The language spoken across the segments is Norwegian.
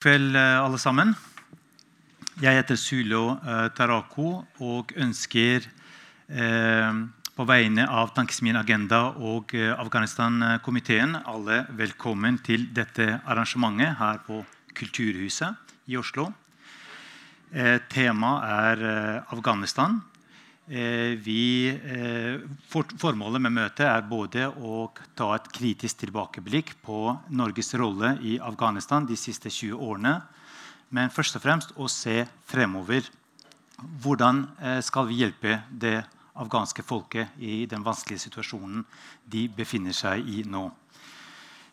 kveld, eh, alle sammen. Jeg heter Sulo uh, Tarako og ønsker uh, på vegne av Tankesmien Agenda og Afghanistan-komiteen alle velkommen til dette arrangementet her på Kulturhuset i Oslo. Temaet er Afghanistan. Vi, for, formålet med møtet er både å ta et kritisk tilbakeblikk på Norges rolle i Afghanistan de siste 20 årene, men først og fremst å se fremover. Hvordan skal vi hjelpe det afghanske folket i den vanskelige situasjonen de befinner seg i nå?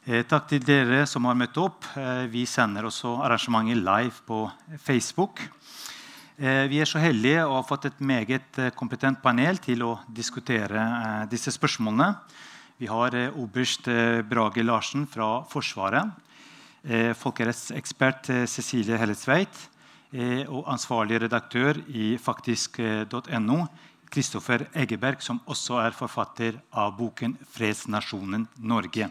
Takk til dere som har møtt opp. Vi sender også arrangementet live på Facebook. Eh, vi er så heldige å ha fått et meget eh, kompetent panel til å diskutere eh, disse spørsmålene. Vi har oberst Brage Larsen fra Forsvaret, folkerettsekspert Cecilie Hellesveit og ansvarlig redaktør i faktisk.no, Kristoffer Eggeberg, som også er forfatter av boken 'Fredsnasjonen Norge'.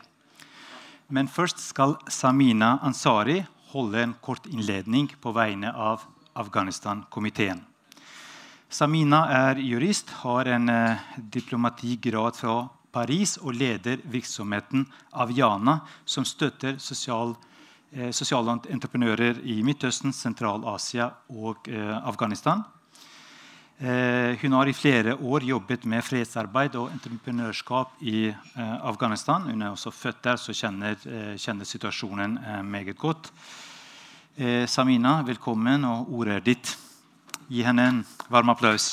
Men først skal Samina Ansari holde en kort innledning på vegne av Afghanistan-komiteen. Samina er jurist, har en eh, diplomatigrad fra Paris og leder virksomheten Aviana, som støtter sosial, eh, sosiale entreprenører i Midtøsten, Sentral-Asia og eh, Afghanistan. Eh, hun har i flere år jobbet med fredsarbeid og entreprenørskap i eh, Afghanistan. Hun er også født der, så kjenner, eh, kjenner situasjonen meget godt. Eh, Samina, velkommen, og ordet er ditt. Gi henne en varm applaus.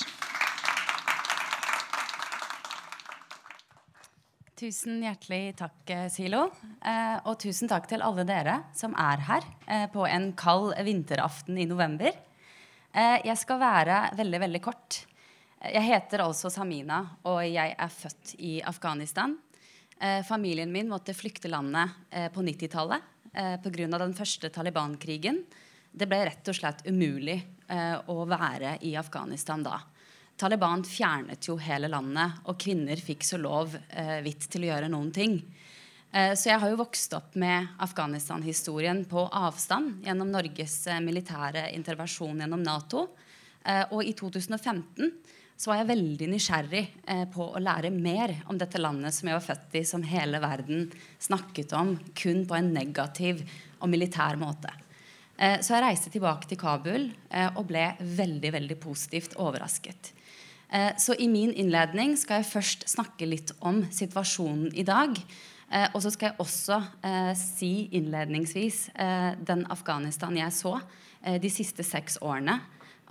Tusen hjertelig takk, eh, Silo. Eh, og tusen takk til alle dere som er her på en kald vinteraften i november. Jeg skal være veldig, veldig kort. Jeg heter altså Samina, og jeg er født i Afghanistan. Familien min måtte flykte landet på 90-tallet eh, pga. den første Taliban-krigen. Det ble rett og slett umulig eh, å være i Afghanistan da. Taliban fjernet jo hele landet, og kvinner fikk så lov eh, vidt til å gjøre noen ting. Eh, så jeg har jo vokst opp med Afghanistan-historien på avstand gjennom Norges eh, militære intervensjon gjennom Nato. Eh, og i 2015 så var jeg veldig nysgjerrig eh, på å lære mer om dette landet som jeg var født i, som hele verden snakket om kun på en negativ og militær måte. Eh, så jeg reiste tilbake til Kabul eh, og ble veldig, veldig positivt overrasket. Eh, så i min innledning skal jeg først snakke litt om situasjonen i dag. Eh, og så skal jeg også eh, si innledningsvis den Afghanistan jeg så de siste seks årene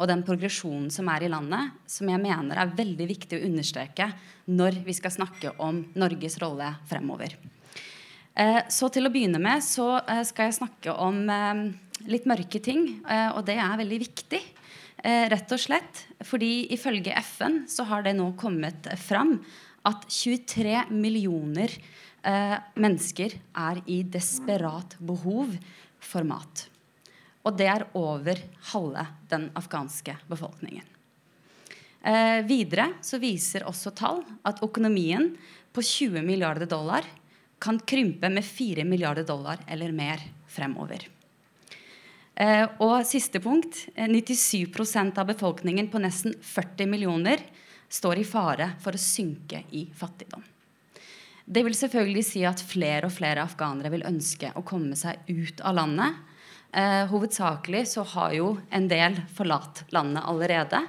og den progresjonen som er i landet, som jeg mener er veldig viktig å understreke når vi skal snakke om Norges rolle fremover. Eh, så til å begynne med så eh, skal jeg snakke om eh, litt mørke ting, og det er veldig viktig. Rett og slett fordi ifølge FN så har det nå kommet fram at 23 millioner mennesker er i desperat behov for mat. Og det er over halve den afghanske befolkningen. Eh, videre så viser også tall at økonomien på 20 milliarder dollar kan krympe med 4 milliarder dollar eller mer fremover. Eh, og siste punkt 97 eh, av befolkningen på nesten 40 millioner står i fare for å synke i fattigdom. Det vil selvfølgelig si at flere og flere afghanere vil ønske å komme seg ut av landet Eh, hovedsakelig så har jo en del forlatt landet allerede.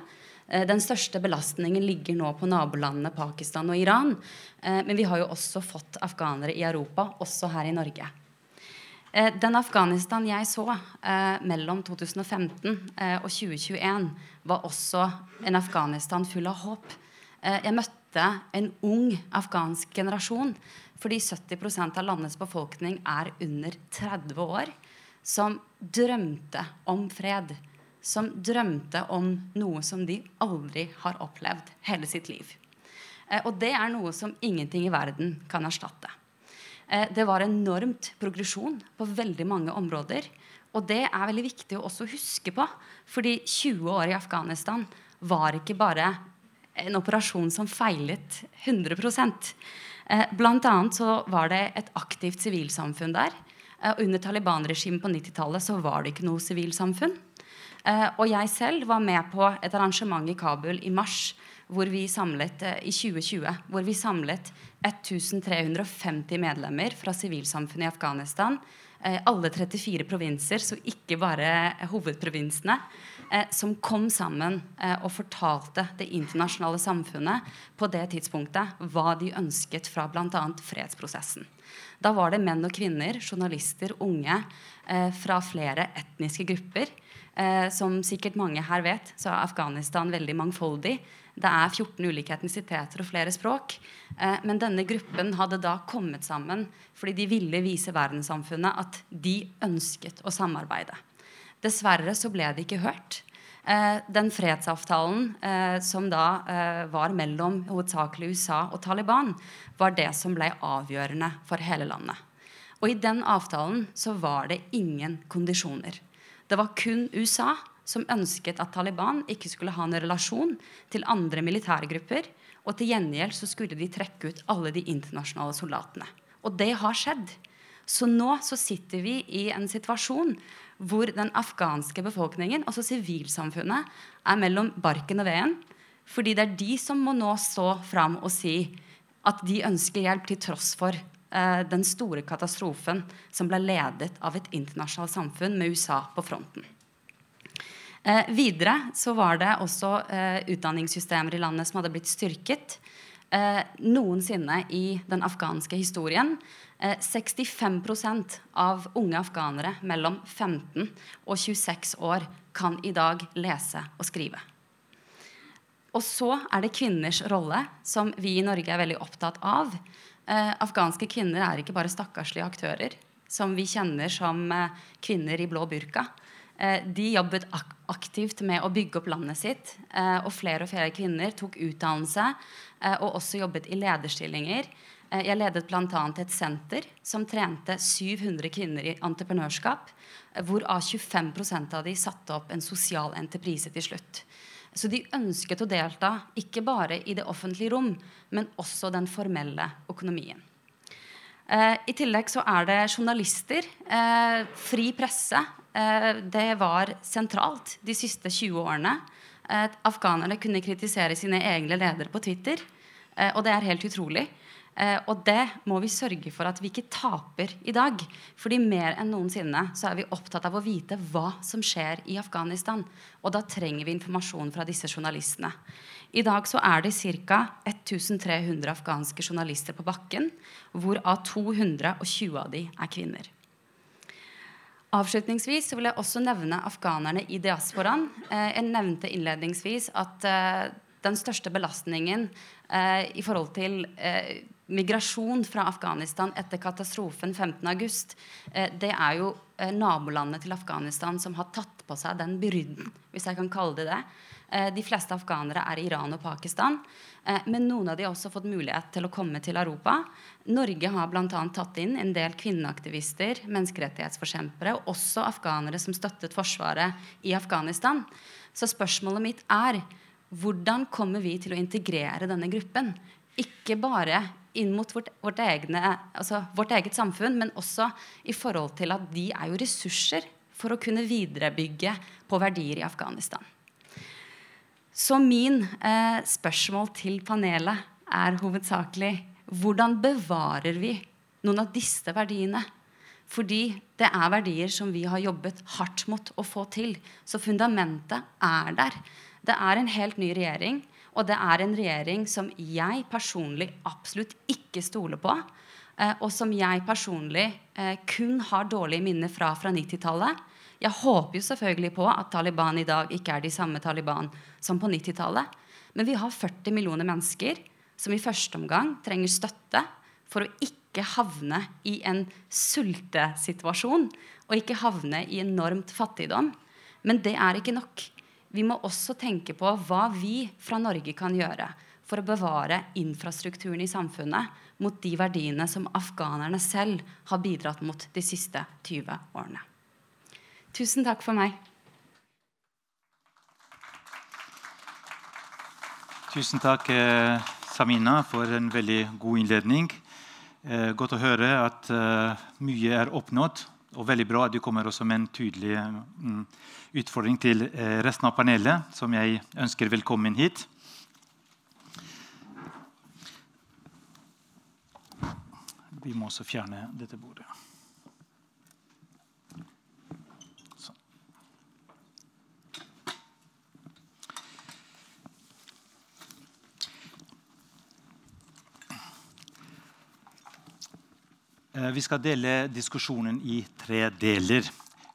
Eh, den største belastningen ligger nå på nabolandene Pakistan og Iran. Eh, men vi har jo også fått afghanere i Europa, også her i Norge. Eh, den Afghanistan jeg så eh, mellom 2015 eh, og 2021, var også en Afghanistan full av håp. jeg møtte en ung afghansk generasjon fordi 70% av landets befolkning er under 30 år som drømte om fred. Som drømte om noe som de aldri har opplevd hele sitt liv. Eh, og det er noe som ingenting i verden kan erstatte. Eh, det var enormt progresjon på veldig mange områder. Og det er veldig viktig å også huske på. Fordi 20 år i Afghanistan var ikke bare en operasjon som feilet 100 eh, Blant annet så var det et aktivt sivilsamfunn der under Taliban-regimet på 90-tallet så var det ikke noe sivilsamfunn. Eh, og jeg selv var med på et arrangement i Kabul i mars hvor vi samlet, i 2020, hvor vi samlet 1350 medlemmer fra sivilsamfunnet i Afghanistan. Alle 34 provinser, så ikke bare hovedprovinsene eh, som kom sammen eh, og fortalte det internasjonale samfunnet på det tidspunktet hva de ønsket fra bl.a. fredsprosessen. Da var det menn og kvinner, journalister, unge eh, fra flere etniske grupper. Eh, som sikkert mange her vet, så er Afghanistan veldig mangfoldig. Det er 14 ulike etnisiteter og flere språk. Eh, men denne gruppen hadde da kommet sammen fordi de ville vise verdenssamfunnet at de ønsket å samarbeide. Dessverre så ble det ikke hørt. Eh, den fredsavtalen eh, som da eh, var mellom hovedsakelig USA og Taliban, var det som ble avgjørende for hele landet. Og i den avtalen så var det ingen kondisjoner. Det var kun USA som ønsket at Taliban ikke skulle ha en relasjon til andre militærgrupper. Og til gjengjeld så skulle de trekke ut alle de internasjonale soldatene. Og det har skjedd. Så nå så sitter vi i en situasjon hvor den afghanske befolkningen, altså sivilsamfunnet, er mellom barken og veden. Fordi det er de som må nå stå fram og si at de ønsker hjelp til tross for eh, den store katastrofen som ble ledet av et internasjonalt samfunn med USA på fronten. Eh, videre så var det også eh, utdanningssystemer i landet som hadde blitt styrket eh, noensinne i den afghanske historien. 65 eh, av unge afghanere mellom 15 og 26 år kan i dag lese og skrive. Og så er det kvinners rolle, som vi i Norge er veldig opptatt av. Eh, afghanske kvinner er ikke bare stakkarslige aktører som vi kjenner som eh, kvinner i blå burka. Eh, de jobbet ak aktivt med å bygge opp landet sitt. Eh, og flere og flere kvinner tok utdannelse eh, og også jobbet i lederstillinger jeg ledet bl.a. et senter som trente 700 kvinner i entreprenørskap. Hvorav 25% av de satte opp en sosial entreprise til slutt. Så de ønsket å delta ikke bare i det offentlige rom, men også den formelle økonomien. Eh, I tillegg så er det journalister. Eh, fri presse. Eh, det var sentralt de siste 20 årene. Eh, afghanerne kunne kritisere sine egne ledere på Twitter. og det er helt utrolig. Eh, og det må vi sørge for at vi ikke taper i dag. Fordi mer enn noensinne så er vi opptatt av å vite hva som skjer i Afghanistan. Og da trenger vi informasjon fra disse journalistene. I dag så er det ca. 1300 afghanske journalister på bakken, hvorav 220 av de er kvinner. Avslutningsvis vil jeg også nevne afghanerne i diasporaen. Eh, jeg nevnte innledningsvis at eh, den største belastningen eh, i forhold til migrasjon fra Afghanistan etter katastrofen 15.8, eh, det er jo nabolandet til Afghanistan som har tatt på seg den byrden, hvis jeg kan kalle det det. De fleste afghanere er i Iran og Pakistan. Eh, men noen av de har også fått mulighet til å komme til Europa. Norge har bl.a. tatt inn en del kvinneaktivister, menneskerettighetsforkjempere og også afghanere som støttet Forsvaret i Afghanistan. Så spørsmålet mitt er hvordan kommer vi til å integrere denne gruppen? Ikke bare inn mot vårt, vårt, egne, altså vårt, eget samfunn, men også i forhold til at de er jo ressurser for å kunne viderebygge på verdier i Afghanistan. Så min eh, spørsmål til panelet er hovedsakelig hvordan bevarer vi noen av disse verdiene? Fordi det er verdier som vi har jobbet hardt mot å få til. Så fundamentet er der. Det er en helt ny regjering. Og det er en regjering som jeg personlig absolutt ikke stoler på. Eh, og som jeg personlig eh, kun har dårlige minner fra fra 90-tallet. Jeg håper jo selvfølgelig på at Taliban i dag ikke er de samme Taliban som på 90-tallet. Men vi har 40 millioner mennesker som i første omgang trenger støtte for å ikke havne i en sultesituasjon og ikke havne i enormt fattigdom. Men det er ikke nok vi må også tenke på hva vi fra Norge kan gjøre for å bevare infrastrukturen i samfunnet mot de verdiene som afghanerne selv har bidratt mot de siste 20 årene. Tusen takk for meg. Tusen takk, eh, Samina, for en veldig god innledning. Eh, godt å høre at eh, mye er oppnådd Og veldig bra at du kommer også med en tydelig mm, utfordring til resten av panelet, som jeg ønsker velkommen hit. Vi må også fjerne dette bordet. Vi skal dele diskusjonen i tre deler.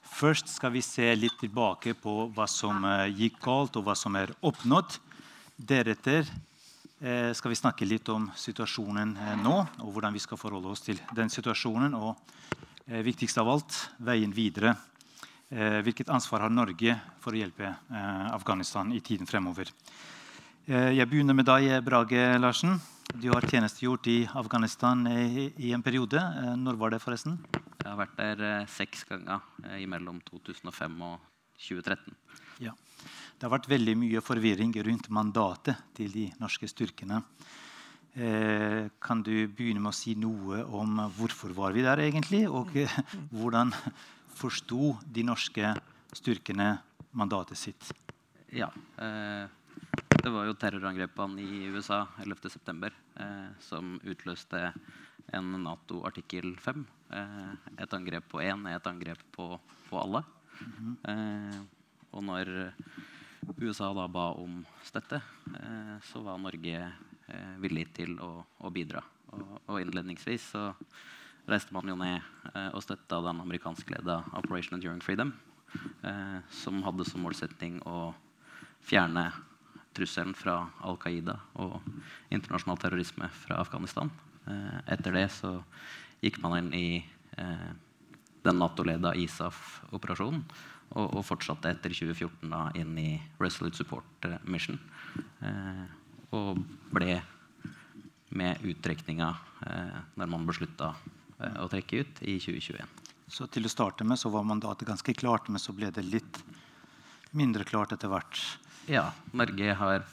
Først skal vi se litt tilbake på hva som eh, gikk galt, og hva som er oppnådd. Deretter eh, skal vi snakke litt om situasjonen nå, og hvordan vi skal forholde oss til den situasjonen. Og viktigst av alt veien videre. Hvilket ansvar har Norge for å hjelpe Afghanistan i tiden fremover? Jeg begynner med deg, Brage Larsen. Du har tjenestegjort i Afghanistan i, i, en periode. Eh, når var det, forresten? Jeg har vært der eh, seks ganger eh, mellom 2005 og 2013. Ja. Det har vært veldig mye forvirring rundt mandatet til de norske styrkene. Eh, kan du begynne med å si noe om hvorfor var vi der egentlig? Og eh, hvordan forsto de norske styrkene mandatet sitt? Ja, eh, det var jo terrorangrepene i USA 11.9. Eh, som utløste en Nato artikkel 5. Eh, et angrep på én er et angrep på, på alle. Eh, og når USA da ba om støtte, eh, så var Norge eh, villig til å, å bidra. Og, og, innledningsvis så reiste man jo ned eh, og støtta den amerikanskleda Operation Enduring Freedom, som hadde som målsetting å fjerne trusselen fra Al Qaida og internasjonal terrorisme fra Afghanistan. Eh, etter det så gikk man inn i eh, den Nato-leda ISAF-operasjonen. Og, og, fortsatte etter 2014 da, inn i Resolute Support eh, Mission. Og ble med uttrekninga eh, når man beslutta eh, å trekke ut i 2021. Så til å starte med så var mandatet ganske klart, men så ble det litt mindre klart etter hvert. Ja, Norge har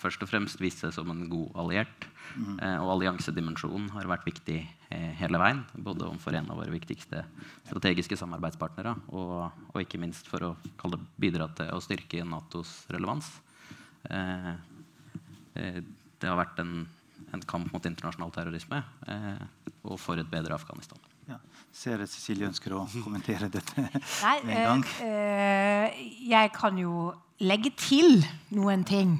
først og fremst vist seg som en god alliert. Mm. Eh, og alliansedimensjonen har vært viktig eh, hele veien. Både overfor en av våre viktigste strategiske samarbeidspartnere, og, og ikke minst for å det, bidra til å styrke Natos relevans. Eh, eh, det har vært en, en, kamp mot internasjonal terrorisme eh, og for et bedre Afghanistan. Ja. Ser at Cecilie ønsker å kommentere dette Nei, med en gang. Eh, jeg kan jo legge til noen ting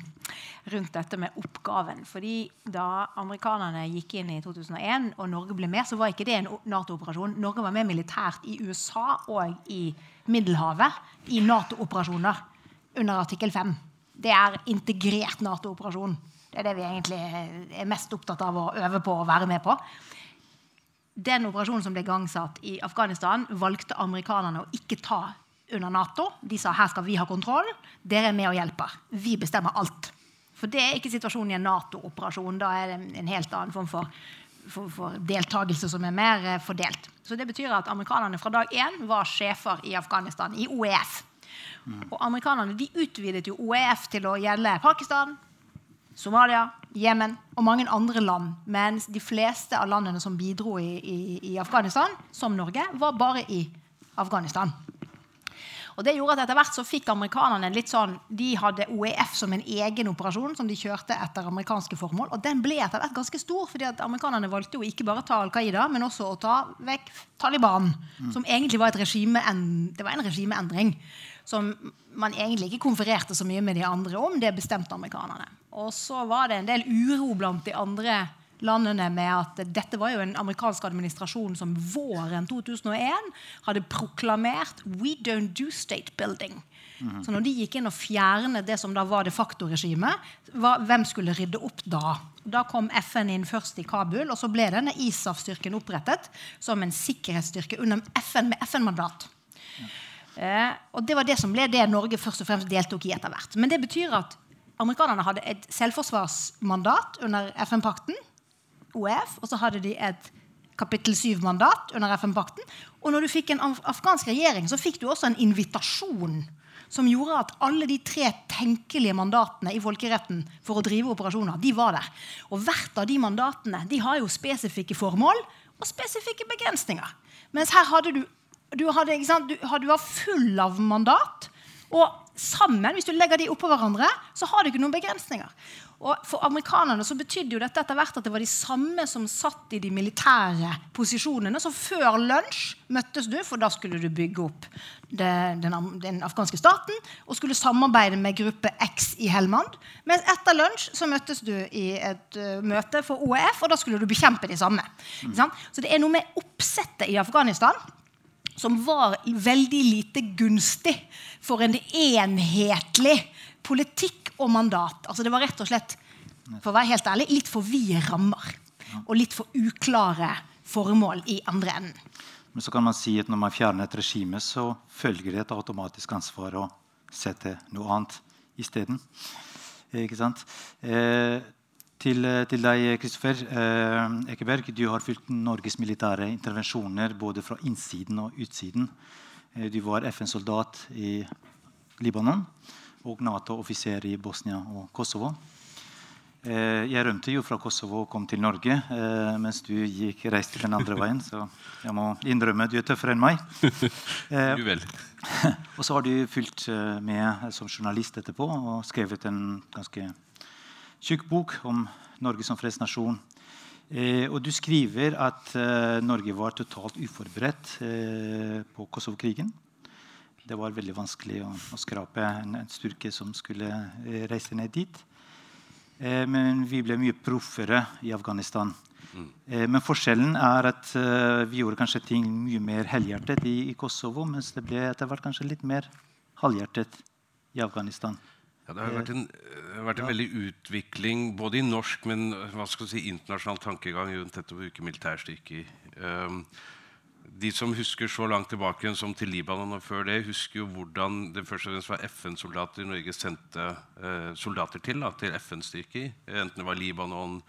rundt dette med oppgaven. Fordi Da amerikanerne gikk inn i 2001 og Norge ble med, så var ikke det en Nato-operasjon. Norge var med militært i USA og i Middelhavet i Nato-operasjoner under artikkel 5. Det er integrert Nato-operasjon. Det er det vi egentlig er mest opptatt av å øve på og være med på. Den operasjonen som ble gangsatt i Afghanistan, valgte amerikanerne å ikke ta under Nato. De sa her skal vi ha kontroll. Dere er med og hjelper. Vi bestemmer alt. For det er ikke situasjonen i en Nato-operasjon. Da er det en helt annen form for, for, for deltakelse som er mer eh, fordelt. Så det betyr at amerikanerne fra dag én var sjefer i Afghanistan, i OEF. Mm. Og amerikanerne de utvidet jo OEF til å gjelde Pakistan, Somalia, Jemen og mange andre land. Mens de fleste av landene som bidro i, i, i Afghanistan, som Norge, var bare i Afghanistan. Og det gjorde at etter hvert så fikk amerikanerne litt sånn, De hadde OEF som en egen operasjon som de kjørte etter amerikanske formål. Og den ble etter hvert ganske stor, fordi at amerikanerne valgte jo ikke bare å ta Al Qaida, men også å ta vekk Taliban. Mm. Som egentlig var, et regime, det var en regimeendring som man egentlig ikke konfererte så mye med de andre om. Det bestemte amerikanerne. Og så var det en del uro blant de andre landene med at dette var jo en amerikansk administrasjon som våren 2001 hadde proklamert 'We don't do state building'. Mm. Så når de gikk inn og fjernet det som da var de facto-regimet, hvem skulle rydde opp da? Da kom FN inn først i Kabul, og så ble denne ISAF-styrken opprettet som en sikkerhetsstyrke under FN med FN-mandat. Eh, og Det var det som ble det Norge først og fremst deltok i etter hvert. Men det betyr at amerikanerne hadde et selvforsvarsmandat under FN-pakten. OEF, og så hadde de et kapittel 7-mandat under FN-pakten. Og når du fikk en afghansk regjering, så fikk du også en invitasjon som gjorde at alle de tre tenkelige mandatene i folkeretten for å drive operasjoner, de var der. Og hvert av de mandatene de har jo spesifikke formål og spesifikke begrensninger. Mens her hadde du du, hadde? Du, du var full av mandat. Og sammen, hvis du legger de oppå hverandre, så har du ikke noen begrensninger. Og For amerikanerne så betydde jo dette etter hvert at det var de samme som satt i de militære posisjonene. Så før lunsj møttes du, for da skulle du bygge opp det, den, den, afghanske staten og skulle samarbeide med gruppe X i Helmand. Mens etter lunsj så møttes du i et uh, møte for OEF, og da skulle du bekjempe de samme. Mm. Så det er noe med oppsettet i Afghanistan som var veldig lite gunstig for en enhetlig politikk og mandat. Altså Det var rett og slett for å være helt ærlig, litt for vide rammer. Og litt for uklare formål i andre enden. Men så kan man si at når man fjerner et regime, så følger det et automatisk ansvar å sette noe annet isteden. Ikke sant? Eh, til, til, deg, Kristoffer eh, Ekeberg. Du har fulgt Norges militære intervensjoner både fra innsiden og utsiden. Eh, du var FN-soldat i Libanon og Nato-offiser i Bosnia og Kosovo. Eh, jeg rømte jo fra Kosovo og kom til Norge, eh, mens du gikk reiste den andre veien. Så jeg må innrømme du er tøffere enn meg. Eh, og så har du fulgt med som journalist etterpå og skrevet en ganske tjukk bok om Norge som fredsnasjon. Og du skriver at Norge var totalt uforberedt på Kosovo-krigen. Det var veldig vanskelig å, å skrape en, en, styrke som skulle eh, reise ned dit. Eh, men vi ble mye proffere i Afghanistan. Mm. Eh, men forskjellen er at vi gjorde kanskje ting mye mer helhjertet i, i Kosovo, mens det ble etter hvert kanskje litt mer halvhjertet i Afghanistan. Ja, det har vært en, vært en, veldig utvikling både i norsk, men hva skal si, internasjonal tankegang rundt dette å bruke militærstyrker. Um, de som husker så langt tilbake som til Libanon og før det, husker jo hvordan det først og fremst var FN-soldater Norge sendte eh, soldater til, da, til FN-styrker. Enten det var Libanon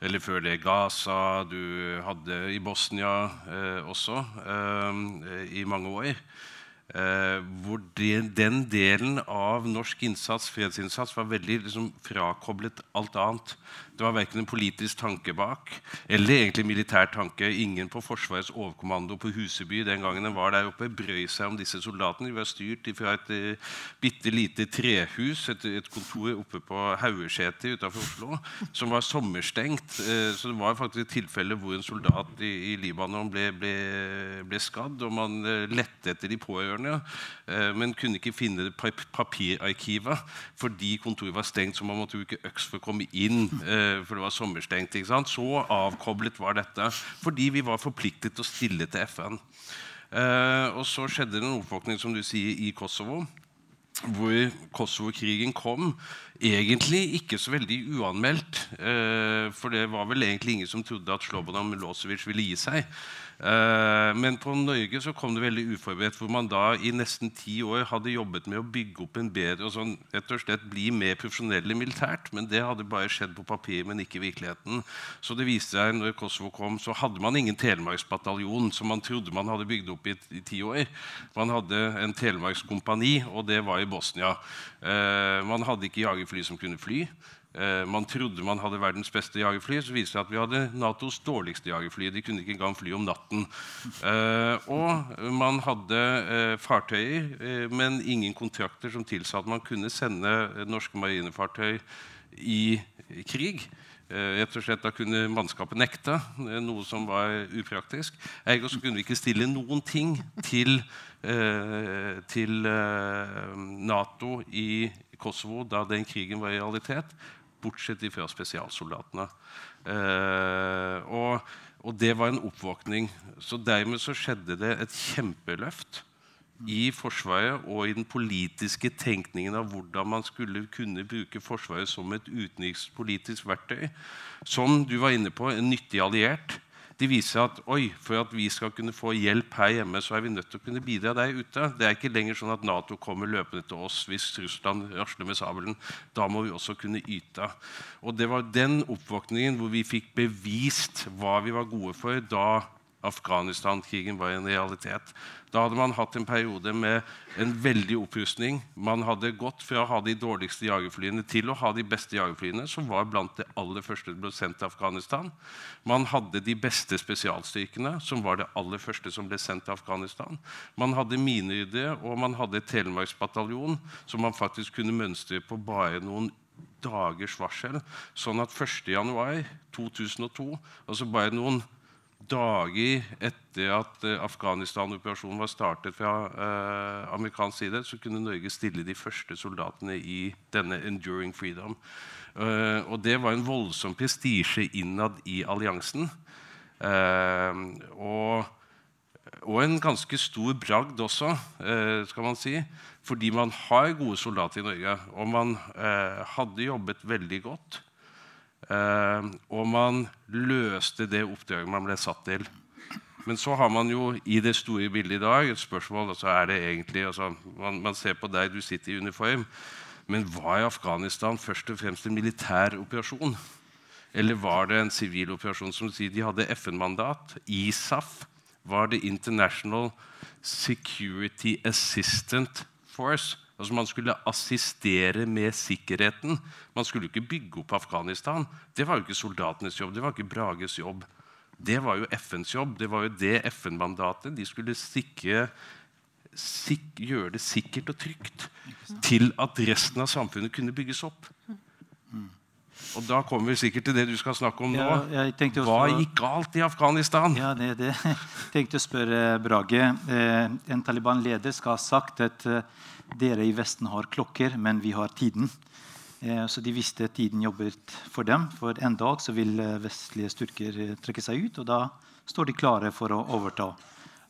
eller før det Gaza, du hadde i Bosnia eh, også eh, i mange år. Eh, hvor de, den delen av norsk innsats, fredsinnsats var veldig liksom, frakoblet alt annet. Det var verken en politisk tanke bak eller egentlig militær tanke. Ingen på Forsvarets overkommando på Huseby den gangen den var der oppe, brøy seg om disse soldatene. De var styrt fra et uh, bitte lite trehus, et, et, kontor oppe på Haugeseter utenfor Oslo, som var sommerstengt. Uh, så det var faktisk et tilfelle hvor en soldat i, i Libanon ble, ble, ble, skadd, og man uh, lette etter de pårørende, men kunne ikke finne papirarkivet fordi kontoret var stengt, så man måtte bruke øks for å komme inn. Eh, for det var sommerstengt. Så avkoblet var dette. Fordi vi var forpliktet til å stille til FN. Eh, og så skjedde det en oppvåkning som du sier, i Kosovo. Hvor Kosovo-krigen kom egentlig ikke så veldig uanmeldt. Eh, for det var vel egentlig ingen som trodde at Slobodan Milosevic ville gi seg. Eh, men på Norge så kom det veldig uforberedt, hvor man da i nesten ti år hadde jobbet med å bygge opp en bedre og sånn, rett og slett bli mer profesjonelle militært. Men det hadde bare skjedd på papir, men ikke i virkeligheten. Så det viste seg når Kosovo kom, så hadde man ingen telemarksbataljon som man trodde man hadde bygd opp i, i ti år. Man hadde en telemarkskompani, og det var i Bosnia. Eh, man hadde ikke jagerfly som kunne fly. Eh, man trodde man hadde verdens beste jagerfly, så viste det seg at vi hadde Natos dårligste jagerfly. De kunne ikke engang fly om natten. Eh, og man hadde eh, fartøyer, men ingen kontrakter som tilsa at man kunne sende norske marinefartøy i krig. Rett og slett Da kunne mannskapet nekte, noe som var upraktisk. Ergo så kunne vi ikke stille noen ting til, til Nato i Kosovo da den krigen var realitet bortsett fra spesialsoldatene. Eh, og, og, det var en oppvåkning. Så dermed så skjedde det et kjempeløft i Forsvaret og i den politiske tenkningen av hvordan man skulle kunne bruke Forsvaret som et utenrikspolitisk verktøy. Som du var inne på, en nyttig alliert de viser at oi, for at vi skal kunne få hjelp her hjemme, så er vi nødt til å kunne bidra der ute. Det er ikke lenger sånn at Nato kommer løpende til oss hvis Russland rasler med sabelen. Da må vi også kunne yte. Og Det var den oppvåkningen hvor vi fikk bevist hva vi var gode for, da Afghanistan-krigen var en realitet. Da hadde man hatt en periode med en veldig opprustning. Man hadde gått fra å ha de dårligste jagerflyene til å ha de beste jagerflyene, som var blant det aller første som ble sendt til Afghanistan. Man hadde de beste spesialstyrkene, som var det aller første som ble sendt til Afghanistan. Man hadde mineryddere, og man hadde Telemarksbataljon, som man faktisk kunne mønstre på bare noen dagers varsel. Sånn at 1.1.2002, altså bare noen dager etter at uh, Afghanistan-operasjonen var startet fra eh, amerikansk side, så kunne Norge stille de første soldatene i denne Enduring Freedom. Eh, og det var en voldsom prestisje innad i alliansen. og, og, en ganske stor bragd også, skal man si. Fordi man har gode soldater i Norge, og man hadde jobbet veldig godt. Eh, og man løste det oppdraget man ble satt til. Men så har man jo i det store bildet i dag et spørsmål altså er det egentlig, altså, man, man, ser på deg, du sitter i uniform. Men var Afghanistan først og fremst en militær operasjon? Eller var det en sivil operasjon? som sier De hadde FN-mandat. ISAF var det International Security Assistant Force. Altså Man skulle assistere med sikkerheten. Man skulle ikke bygge opp Afghanistan. Det var jo ikke soldatenes jobb, det var ikke Brages jobb. Det var jo FNs jobb. Det var jo det FN-mandatet. De skulle sikre, sik gjøre det sikkert og trygt til at resten av samfunnet kunne bygges opp. Og da kommer vi sikkert til det du skal snakke om nå. Ja, også, Hva gikk galt i Afghanistan? Ja, det, det. Jeg tenkte å spørre Brage. Eh, en Taliban-leder skal ha sagt at eh, dere i Vesten har klokker, men vi har tiden. Eh, så de visste at tiden jobbet for dem. For en dag vil eh, vestlige styrker eh, trekke seg ut, og da står de klare for å overta.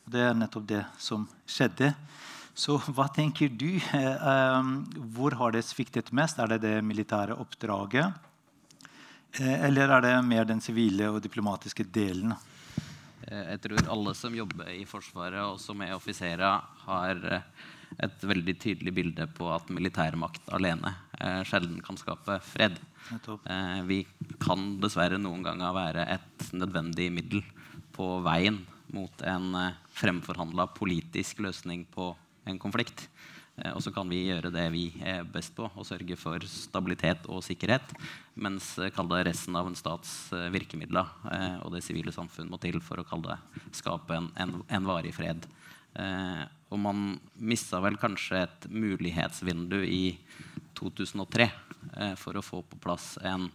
Det er nettopp det som skjedde. Så hva tenker du? Hvor har det sviktet mest? Er det det militære oppdraget? Eller er det mer den sivile og diplomatiske delen? Jeg tror alle som jobber i Forsvaret, og som er offiserer, har et veldig tydelig bilde på at militærmakt alene eh, sjelden kan skape fred. Eh, vi kan dessverre noen ganger være et nødvendig middel på veien mot en eh, fremforhandla politisk løsning på en konflikt. Eh, og så kan vi gjøre det vi er best på, og sørge for stabilitet og sikkerhet. Mens eh, resten av en stats eh, virkemidler og det sivile samfunn må til for å det, skape en, en, en varig fred. Eh, og man mista vel kanskje et mulighetsvindu i 2003 eh, for å få på plass en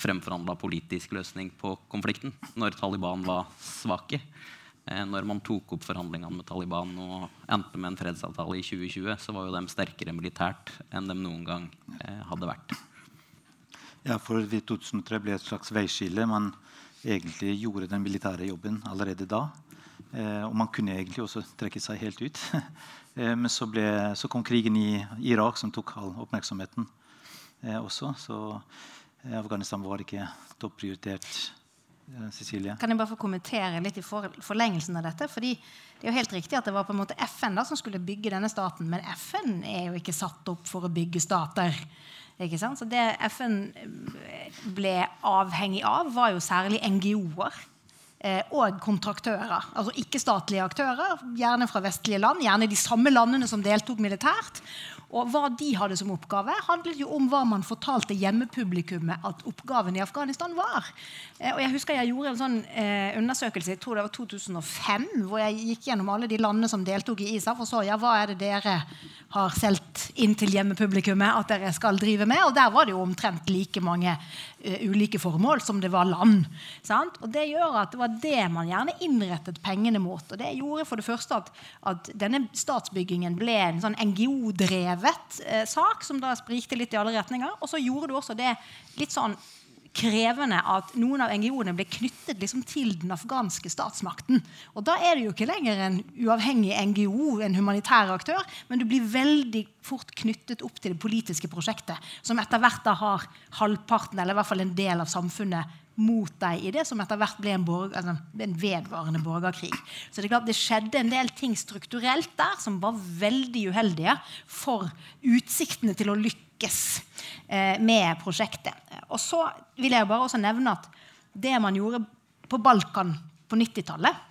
fremforhandla politisk løsning på konflikten når Taliban var svake. Eh, når man tok opp forhandlingene med Taliban og endte med en fredsavtale i 2020, så var jo de sterkere militært enn de noen gang eh, hadde vært. Ja, for 2003 ble et slags veiskille. Man egentlig gjorde den militære jobben allerede da. Eh, og man kunne egentlig også trekke seg helt ut. eh, men så, ble, så, kom krigen i Irak, som tok all oppmerksomheten eh, også. Så Afghanistan var ikke topprioritert. Cecilie? Kan jeg bare få kommentere litt i forlengelsen av dette? fordi det er jo helt riktig at det var på en måte FN da som skulle bygge denne staten, men FN er jo ikke satt opp for å bygge stater. Ikke sant? Så Det FN ble avhengig av, var jo særlig NGO-er og kontraktører. Altså ikke-statlige aktører, gjerne fra vestlige land. Gjerne de samme landene som deltok militært. Og hva de hadde som oppgave, handlet jo om hva man fortalte hjemmepublikummet at oppgaven i Afghanistan var. Eh, og jeg husker jeg gjorde en sånn eh, undersøkelse jeg tror det var 2005, hvor jeg gikk gjennom alle de landene som deltok i ISAF, og så ja, hva er det dere har solgt inn til hjemmepublikummet at dere skal drive med. Og der var det jo omtrent like mange ulike formål som det var land. Sant? Og det gjør at det var det man gjerne innrettet pengene mot. Og det gjorde for det første at, at denne statsbyggingen ble en sånn NGO-drevet eh, sak som da sprikte litt i alle retninger. Og så gjorde du også det litt sånn krevende at noen av NGO-ene ble knyttet liksom til den afghanske statsmakten. Og da er det jo ikke lenger en uavhengig NGO, en humanitær aktør, men du blir veldig fort knyttet opp til det politiske prosjektet, som etter hvert da har halvparten, eller i hvert fall en del av samfunnet mot deg i det som etter hvert ble en, borg, altså en, vedvarende borgerkrig. Så Det klart det skjedde en del ting strukturelt der som var veldig uheldige for utsiktene til å lykkes eh, med prosjektet. Og så vil jeg bare også nevne at det man gjorde på Balkan på 90-tallet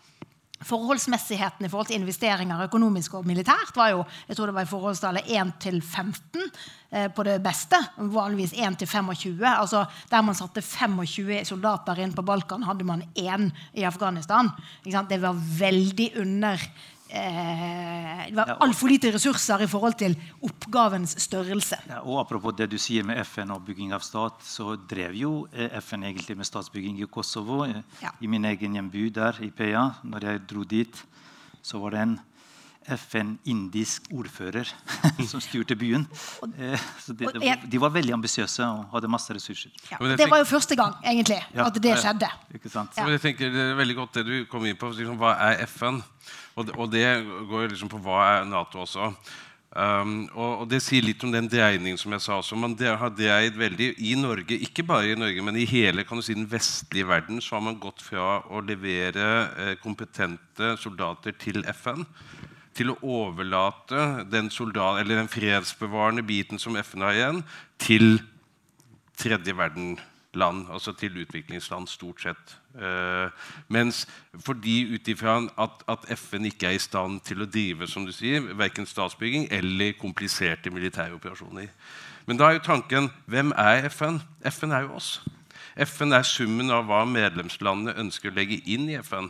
Forholdsmessigheten i forhold til investeringer økonomisk og militært var jo jeg tror det var i forholdstallet 1 til 15 eh, på det beste. Vanligvis 1 til 25. Altså, der man satte 25 soldater inn på Balkan, hadde man én i Afghanistan. Det var veldig under Det var altfor lite ressurser i forhold til oppgavens størrelse. Ja, og Apropos det du sier med FN og bygging av stat, så drev jo eh, FN egentlig med statsbygging i Kosovo. Eh, ja. I min egen hjemby der, i Pea, Når jeg dro dit, så var det en FN-indisk ordfører som styrte byen. Eh, så de, de, var veldig ambisiøse og hadde masse ressurser. Ja, det var jo første gang egentlig, at det skjedde. Ikke sant? Ja. jeg tenker Det er veldig godt det du kom inn på. Liksom, hva er FN? Og det, og det går liksom på hva er Nato også. Um, og, og, Det sier litt om den dreiningen som jeg sa også. Man har dreid veldig i Norge, ikke bare i Norge, men i hele kan du si, den vestlige verden, så har man gått fra å levere eh, kompetente soldater til FN til å overlate den, soldat, den fredsbevarende biten som FN har igjen, til tredje verden land, altså til utviklingsland, stort sett. Uh, mens fordi ut ifra at, at, FN ikke er i stand til å drive som du sier, verken statsbygging eller kompliserte militære operasjoner. Men da er jo tanken hvem er FN? FN er jo oss. FN er summen av hva medlemslandene ønsker å legge inn i FN.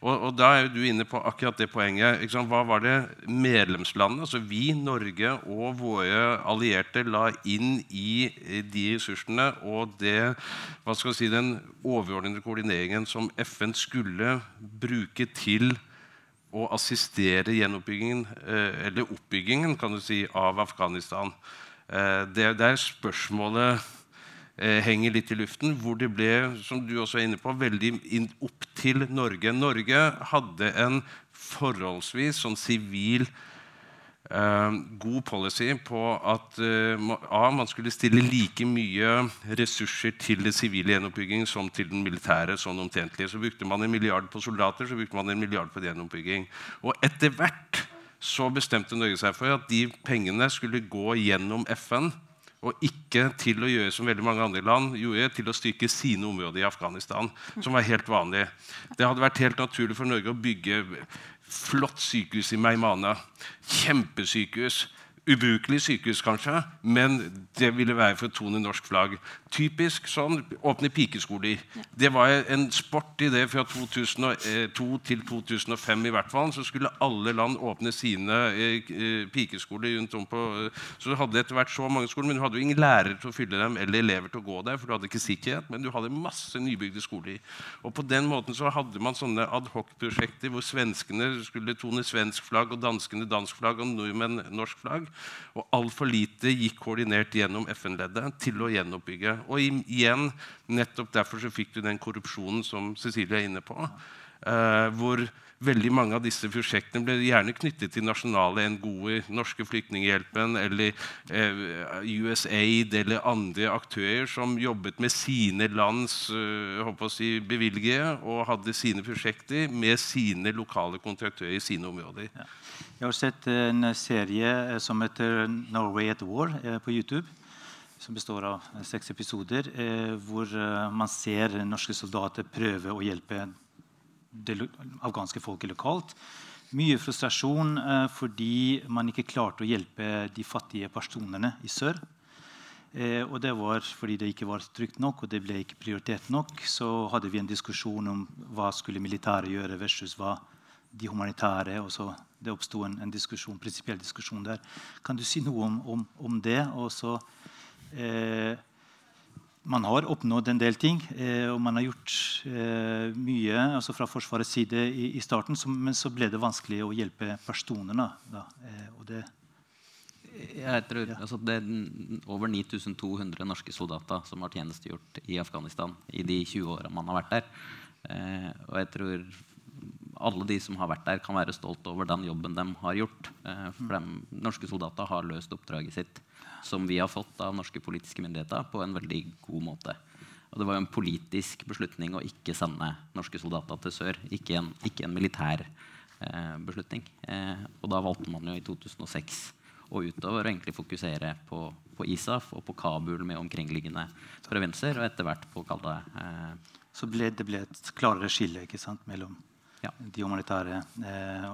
Og, og Da er du inne på akkurat det poenget. Hva var det medlemslandene, altså vi, Norge og våre allierte, la inn i de ressursene og det, hva skal si, den overordnede koordineringen som FN skulle bruke til å assistere gjenoppbyggingen, eh, eller oppbyggingen kan du si, av Afghanistan? Eh, det, det er spørsmålet eh, henger litt i luften, hvor det ble som du også er inne på, veldig opp til Norge. Norge hadde en forholdsvis sånn sivil eh, god policy på at eh, A, man skulle stille like mye ressurser til det sivile gjenoppbygging som til den militære. sånn omtentlig. Så brukte man en milliard på soldater, så brukte man en milliard på gjenoppbygging. Og etter hvert så bestemte Norge seg for at de pengene skulle gå gjennom FN og ikke til å gjøre som veldig mange andre land gjorde, til å styrke sine områder i Afghanistan. som var helt vanlig. Det hadde vært helt naturlig for Norge å bygge flott sykehus i Meimana. Kjempesykehus. Ubrukelig sykehus, kanskje, men det ville være tone norsk flagg. Typisk sånn åpne pikeskoler. Det var en sport i det fra 2002 til 2005 i hvert fall. Så skulle alle land åpne sine eh, eh, pikeskoler rundt om på Så du hadde etter hvert så mange skoler, men du hadde jo ingen lærere til å fylle dem eller elever til å gå der, for du hadde ikke sikkerhet, men du hadde masse nybygde skoler. Og på den måten så hadde man sånne adhoc-prosjekter hvor svenskene skulle tone svensk flagg, og danskene dansk flagg, og nordmenn norsk flagg. Og altfor lite gikk koordinert gjennom FN-leddet til å gjenoppbygge. Og igjen, nettopp derfor så fikk du den korrupsjonen som Cecilie er inne på. Uh, hvor veldig mange av disse prosjektene ble gjerne knyttet til nasjonale NGO-er, Norske Flyktninghjelpen eller eh, USAID eller andre aktører som jobbet med sine lands uh, si, bevilgede og hadde sine prosjekter med sine lokale kontraktører i sine områder. Ja. Jeg har sett en serie eh, som heter 'Norway at War' eh, på YouTube. Som består av eh, seks episoder, hvor man ser norske soldater prøve å hjelpe det afghanske folket lokalt. Mye frustrasjon fordi man ikke klarte å hjelpe de fattige personene i sør. og det var fordi det ikke var trygt nok, og det ble ikke prioritert nok. Så hadde vi en diskusjon om hva skulle militæret gjøre versus hva de humanitære. og så Det oppsto en, en diskusjon, prinsipiell diskusjon der. Kan du si noe om, om, om det? Også, eh, man har oppnådd en del ting, eh, og man har gjort eh, mye altså fra Forsvarets side i, i starten, men så ble det vanskelig å hjelpe personene. Da, eh, og det, jeg tror ja. altså Det er over 9200 norske soldater som har tjenestegjort i Afghanistan i de 20 åra man har vært der. Eh, og jeg tror alle de som har vært der, kan være stolt over den jobben de har gjort. Eh, for de, norske soldater har løst oppdraget sitt, som vi har fått av norske politiske myndigheter, på en veldig god måte. Og det var jo en politisk beslutning å ikke sende norske soldater til sør. Ikke en, ikke en militær eh, beslutning. Eh, og da valgte man jo i 2006 å utover egentlig fokusere på, på, ISAF og på Kabul med omkringliggende provinser, og etter hvert på å det eh, Så ble det ble et klarere skille ikke sant, mellom Ja. de humanitære eh,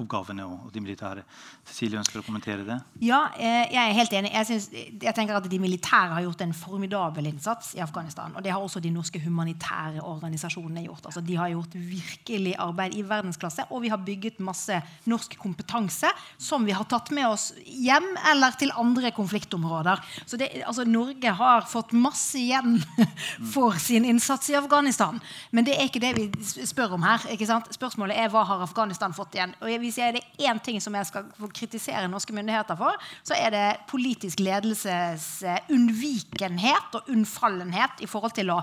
oppgavene og, de militære. Cecilie ønsker å kommentere det? Ja, eh, jeg er helt enig. Jeg, synes, jeg tenker at De militære har gjort en formidabel innsats i Afghanistan. Og det har også de norske humanitære organisasjonene gjort. Altså, de har gjort virkelig arbeid i verdensklasse. Og vi har bygget masse norsk kompetanse som vi har tatt med oss hjem eller til andre konfliktområder. Så det, altså, Norge har fått masse igjen for sin innsats i Afghanistan. Men det er ikke det vi spør om her. ikke sant? Spørsmålet er hva har Afghanistan fått igjen. Og jeg hvis jeg er det én ting som jeg skal få kritisere norske myndigheter for, så er det politisk ledelses eh, unnvikenhet og unnfallenhet i forhold til å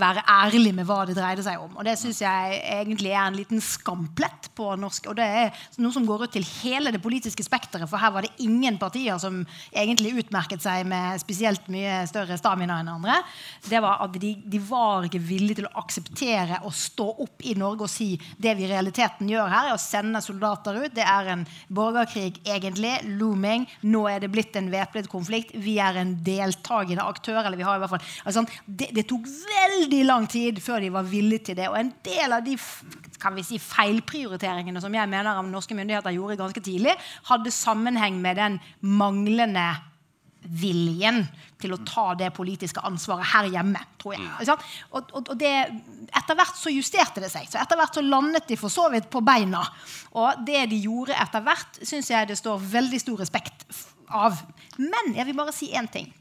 være ærlig med hva det dreide seg om. Og Det syns jeg egentlig er en liten skamplett på norsk. Og det er noe som går ut til hele det politiske spekteret, for her var det ingen partier som egentlig utmerket seg med spesielt mye større stamina enn andre. Det var at de, de var ikke villige til å akseptere å stå opp i Norge og si det vi i realiteten gjør her, er å sende soldater ut. Det er en borgerkrig egentlig. Looming. Nå er det blitt en væpnet konflikt. Vi er en deltakende aktør. eller vi har i hvert fall, altså, det, det tok veldig veldig lang tid før de var villige til det. Og en del av de kan vi si, feilprioriteringene som jeg mener norske myndigheter gjorde ganske tidlig, hadde sammenheng med den manglende viljen til å ta det politiske ansvaret her hjemme. tror jeg. Mm. Og, og, og det, Etter hvert så justerte det seg. så Etter hvert så landet de for så vidt på beina. Og det de gjorde etter hvert, syns jeg det står veldig stor respekt av. Men jeg vil bare si én ting.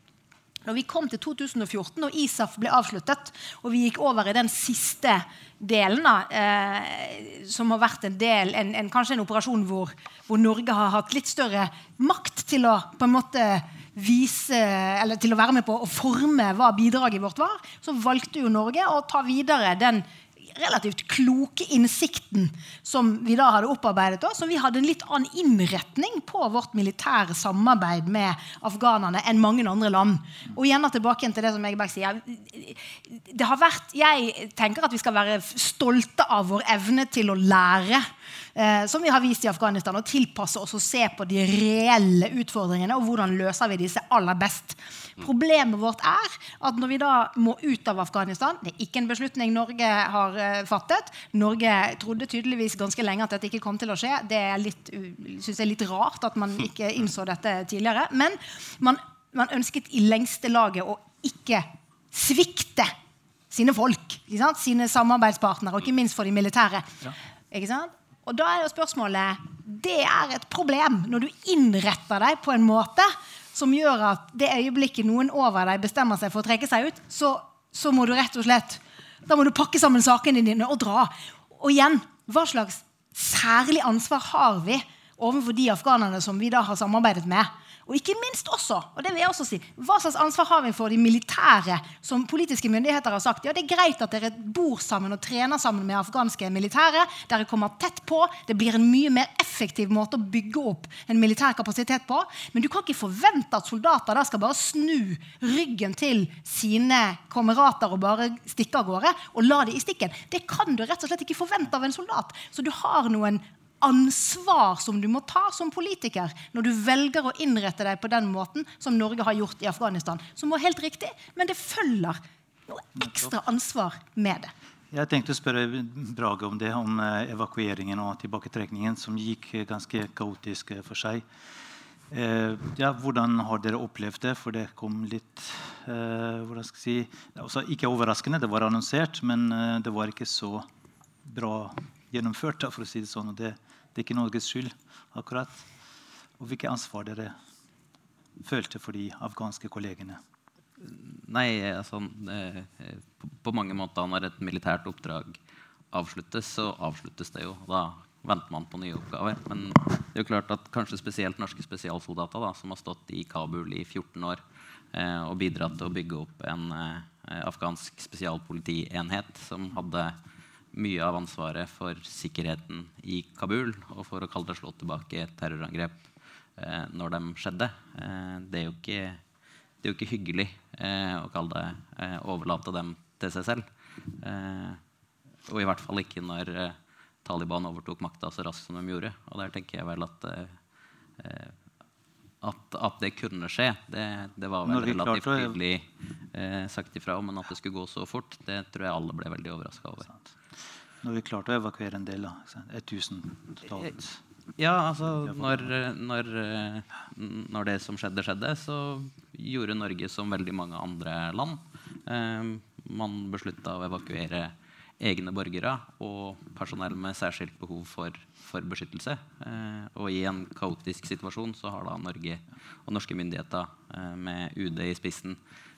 Når vi kom til 2014 og ISAF ble avsluttet, og vi gikk over i den siste delen, da, eh, som har vært en del, en, en, kanskje en operasjon hvor, hvor, Norge har hatt litt større makt til å på en måte vise, eller til å være med på å forme hva bidraget vårt var, så valgte jo Norge å ta videre den relativt kloke innsikten som vi da hadde opparbeidet oss. Og vi hadde en litt annen innretning på vårt militære samarbeid med afghanerne enn mange andre land. Og igjen tilbake til det som Egeberg sier. Det har vært, jeg tenker at vi skal være stolte av vår evne til å lære. Eh, som vi har vist i Afghanistan, og tilpasse oss og se på de reelle utfordringene og hvordan løser vi disse aller best. Problemet vårt er at når vi da må ut av Afghanistan Det er ikke en beslutning Norge har uh, fattet. Norge trodde tydeligvis ganske lenge at dette ikke kom til å skje. Det er synes jeg er litt rart at man ikke innså dette tidligere. Men man, man ønsket i lengste laget å ikke svikte sine folk. Sine samarbeidspartnere, og ikke minst for de militære. Ja. Og da er jo spørsmålet Det er et problem når du innretter deg på en måte som gjør at det øyeblikket noen over deg bestemmer seg for å trekke seg ut, så, så må du rett og slett da må du pakke sammen sakene dine og dra. Og igjen, hva slags særlig ansvar har vi overfor de afghanerne som vi da har samarbeidet med? Og ikke minst også, og det vil jeg også si, hva slags ansvar har vi for de militære som politiske myndigheter har sagt ja, det er greit at dere bor sammen og trener sammen med afghanske militære. Dere kommer tett på. Det blir en mye mer effektiv måte å bygge opp en militær kapasitet på. Men du kan ikke forvente at soldater da skal bare snu ryggen til sine kamerater og bare stikke av gårde og la dem i stikken. Det kan du rett og slett ikke forvente av en soldat. Så du har noen ansvar som du må ta som politiker når du velger å innrette deg på den måten som Norge har gjort i Afghanistan. Som var helt riktig, men det følger noe ekstra ansvar med det. Jeg tenkte å spørre Brage om det, om eh, evakueringen og tilbaketrekningen, som gikk ganske kaotisk eh, for seg. Eh, ja, hvordan har dere opplevd det? For det kom litt eh, hvordan skal jeg si, Ikke overraskende, det var annonsert, men eh, det var ikke så bra gjennomført. for å si Det sånn, og det, det er ikke Norges skyld. akkurat. Og hvilket ansvar dere følte for de afghanske kollegene? Nei, altså, eh, på, mange måter når et militært oppdrag avsluttes, så avsluttes det jo. Da venter man på nye oppgaver. Men det er jo klart at kanskje spesielt norske spesialsoldater da, som har stått i Kabul i 14 år eh, og bidratt til å bygge opp en eh, afghansk spesialpolitienhet som hadde mye av ansvaret for sikkerheten i Kabul og for å kalle det slå tilbake et terrorangrep eh, når de skjedde. Eh, det, er ikke, det, er jo ikke, hyggelig eh, å kalle det eh, overlate dem til seg selv. Eh, og i hvert fall ikke når eh, Taliban overtok makta så raskt som de gjorde. Og der tenker jeg vel at at, at, det kunne skje, det, det var vel relativt tydelig eh, sagt ifra om. Men at det skulle gå så fort, det tror jeg alle ble veldig overraska over. Når vi klarte å evakuere en del. da. 1000 totalt. Ja, altså når, når, når, det som skjedde, skjedde, så gjorde Norge som veldig mange andre land. Eh, man beslutta å evakuere egne borgere og personell med særskilt behov for, for beskyttelse. Eh, og i en kaotisk situasjon så har da Norge og norske myndigheter eh, med UD i spissen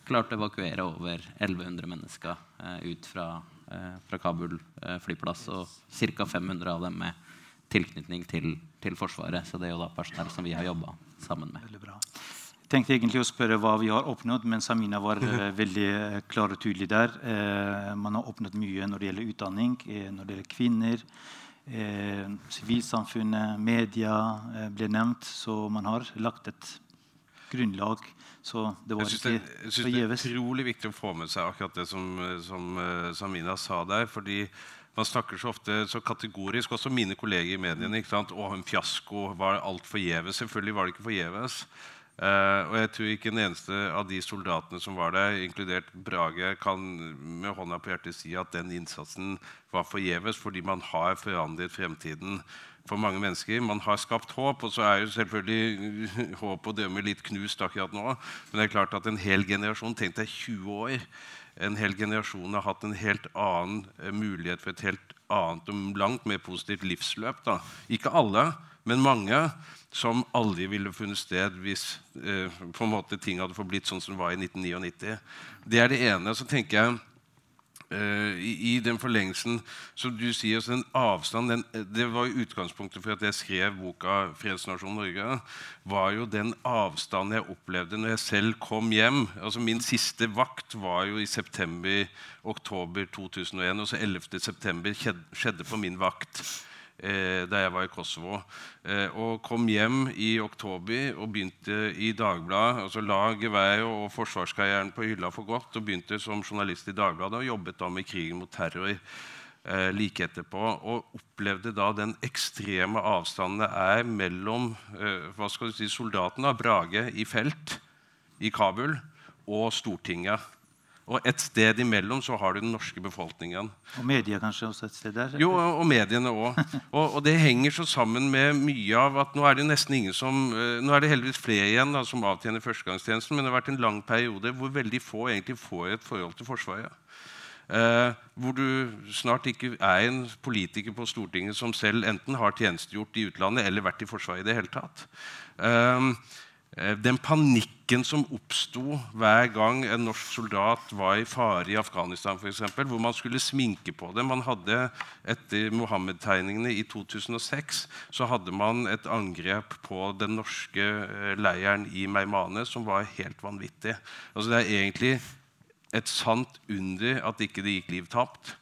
klart å evakuere over 1100 mennesker eh, ut fra, fra Kabul eh, flyplass. Og ca. 500 av dem med tilknytning til, til, Forsvaret. Så det er jo da personell som vi har jobba sammen med. Veldig bra. Jeg tenkte egentlig å spørre hva vi har oppnådd, men Samina var eh, veldig eh, klar og tydelig der. Eh, man har oppnådd mye når det gjelder utdanning, eh, når det gjelder kvinner. Eh, sivilsamfunnet, media eh, ble nevnt. Så man har lagt et grunnlag. Så det var jeg ikke forgjeves. Det er utrolig viktig å få med seg akkurat det som, som Samina sa der. fordi man snakker så ofte så kategorisk, også mine kolleger i mediene. ikke sant? Å, en fiasko. Var alt forgjeves? Selvfølgelig var det ikke forgjeves. Uh, og jeg tror ikke en eneste av de soldatene som var der, inkludert Brage, kan med hånda på hjertet si at den innsatsen var forgjeves, fordi man har forandret fremtiden for mange mennesker. Man har skapt håp, og så er jo selvfølgelig håp og drømmer litt knust akkurat nå. Men det er klart at en hel generasjon Tenk deg 20 år en hel generasjon har hatt en helt annen eh, mulighet for et helt annet og langt mer positivt livsløp. Da. Ikke alle, men mange som aldri ville funnet sted hvis eh, ting hadde forblitt sånn som det var i 1999. Det er det ene. Så tenker jeg i, i, den forlengelsen som du sier, altså den avstand den, Det var jo utgangspunktet for at jeg skrev boka 'Fredsnasjon Norge'. var jo den avstanden jeg opplevde når jeg selv kom hjem. altså Min siste vakt var jo i september-oktober 2001. Og så 11. september skjedde på min vakt eh, da jeg var i Kosovo. Eh, og kom hjem i oktober og begynte i Dagbladet. altså La geværet og forsvarskarrieren på hylla for godt og begynte som journalist i Dagbladet og jobbet da med krigen mot terror eh, like etterpå. Og opplevde da den ekstreme avstanden det er mellom eh, hva skal du si, soldatene, Brage i felt i Kabul, og Stortinget. Og et sted imellom så har du den norske befolkningen. Og media kanskje også et sted der? Jo, og mediene òg. Og, og, det henger så sammen med mye av at nå er det nesten ingen som eh, Nå er det heldigvis flere igjen da, som avtjener førstegangstjenesten, men det har vært en lang periode hvor veldig få egentlig får et forhold til Forsvaret. Eh, hvor du snart ikke er en politiker på Stortinget som selv enten har tjenestegjort i utlandet eller vært i Forsvaret i det hele tatt. Eh, den panikken som oppsto hver gang en norsk soldat var i fare i Afghanistan, for eksempel, hvor man skulle sminke på det. Man hadde, Etter Mohammed-tegningene i 2006 så hadde man et angrep på den norske eh, leiren i Meymane som var helt vanvittig. Altså, det er egentlig et sant under at ikke det gikk liv tapt.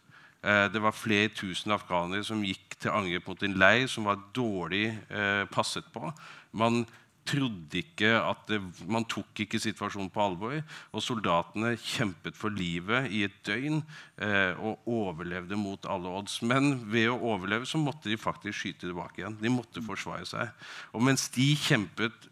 Eh, det var flere tusen afghanere som gikk til angrep mot en leir som var dårlig passet på. Man trodde ikke at det, Man tok ikke situasjonen på alvor. Og soldatene kjempet for livet i et døgn eh, og overlevde mot alle odds. Men ved å overleve så måtte de faktisk skyte tilbake igjen. De måtte forsvare seg. Og mens de kjempet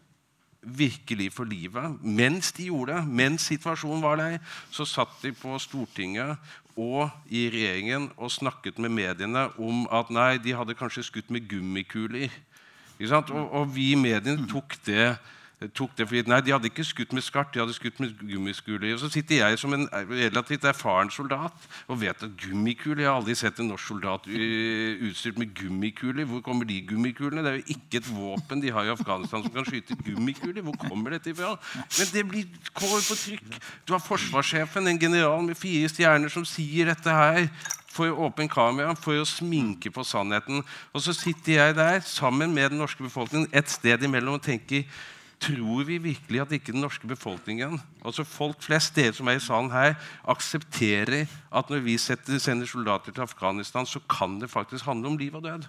virkelig for livet, mens de gjorde det, mens situasjonen var der, så satt de på Stortinget og i regjeringen og snakket med mediene om at nei, de hadde kanskje skutt med gummikuler. Og, og, vi i mediene tok det, tok det fordi nei, de hadde ikke skutt med skart, de hadde skutt med gummiskule. Og så sitter jeg som en relativt erfaren soldat og vet at gummikuler Jeg har aldri sett en norsk soldat utstyrt med gummikuler. Hvor kommer de gummikulene? Det er jo ikke et våpen de har i Afghanistan som kan skyte gummikuler. Hvor kommer dette ifra? Men det blir kår på trykk. Du har forsvarssjefen, en general med fire stjerner, som sier dette her for åpen kamera for å sminke på sannheten. Og så sitter jeg der sammen med den norske befolkningen et sted imellom og tenker Tror vi virkelig at ikke den norske befolkningen, altså folk flest, dere som er i salen her, aksepterer at når vi setter, sender soldater til Afghanistan, så kan det faktisk handle om liv og død?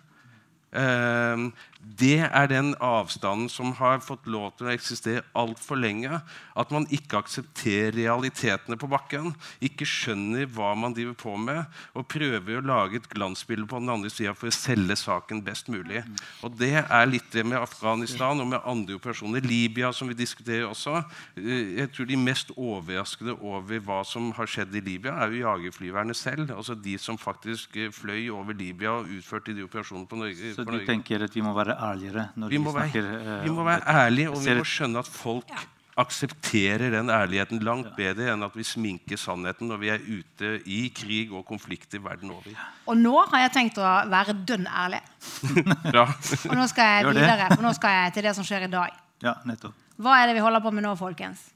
Eh, det er den avstanden som har fått lov til å eksistere altfor lenge. At man ikke aksepterer realitetene på bakken, ikke skjønner hva man driver på med, og prøver å lage et glansbilde på den andre sida for å selge saken best mulig. Og Det er litt det med Afghanistan og med andre operasjoner. Libya, som vi diskuterer også. Eh, jeg tror De mest overraskede over hva som har skjedd i Libya, er jo jagerflyverne selv. altså De som faktisk eh, fløy over Libya og utførte de operasjonene på Norge. Så du tenker at vi må være ærligere når Vi vi, snakker være, eh, vi må være ærlige, og vi må skjønne at folk aksepterer den ærligheten langt bedre enn at vi sminker sannheten når vi er ute i krig og konflikter verden over. Og nå har jeg tenkt å være dønn ærlig. Bra. Og nå skal jeg videre, for nå skal jeg til det som skjer i dag. Ja, nettopp. Hva er det vi holder på med nå, folkens?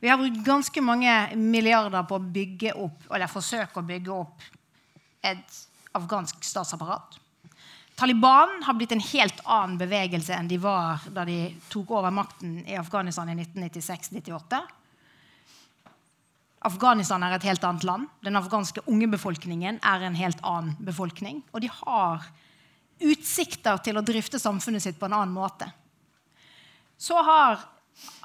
Vi har brukt ganske mange milliarder på å bygge opp, eller forsøke å bygge opp et afghansk statsapparat. Taliban har blitt en helt annen bevegelse enn de var da de tok over makten i Afghanistan i 1996-98. Afghanistan er et helt annet land. Den afghanske unge befolkningen er en helt annen befolkning. Og de har utsikter til å drifte samfunnet sitt på en annen måte. Så har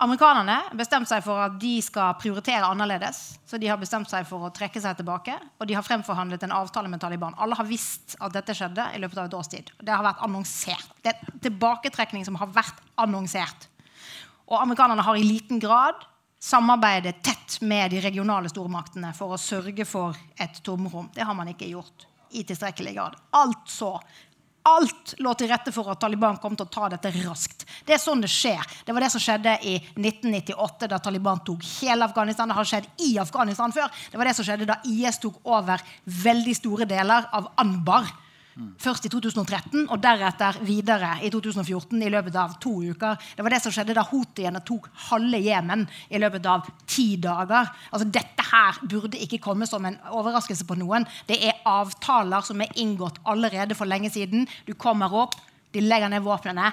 amerikanerne bestemt seg for at de skal prioritere annerledes. Så de har bestemt seg for å trekke seg tilbake, og de har fremforhandlet en avtale med Taliban. Alle har visst at dette skjedde i løpet av et års tid. Det har vært annonsert. Det er en tilbaketrekning som har vært annonsert. Og amerikanerne har i liten grad samarbeidet tett med de regionale stormaktene for å sørge for et tomrom. Det har man ikke gjort i tilstrekkelig grad. Altså Alt lå til rette for at Taliban kom til å ta dette raskt. Det er sånn det skjer. Det var det som skjedde i 1998, da Taliban tok hele Afghanistan. Det har skjedd i Afghanistan før. Det var det som skjedde da IS tok over veldig store deler av Anbar. Først i 2013, og deretter videre i 2014 i løpet av to uker. Det var det som skjedde da houthiene tok halve Jemen i løpet av ti dager. Altså, dette her burde ikke komme som en overraskelse på noen. Det er avtaler som er inngått allerede for lenge siden. Du kommer opp, de legger ned våpnene.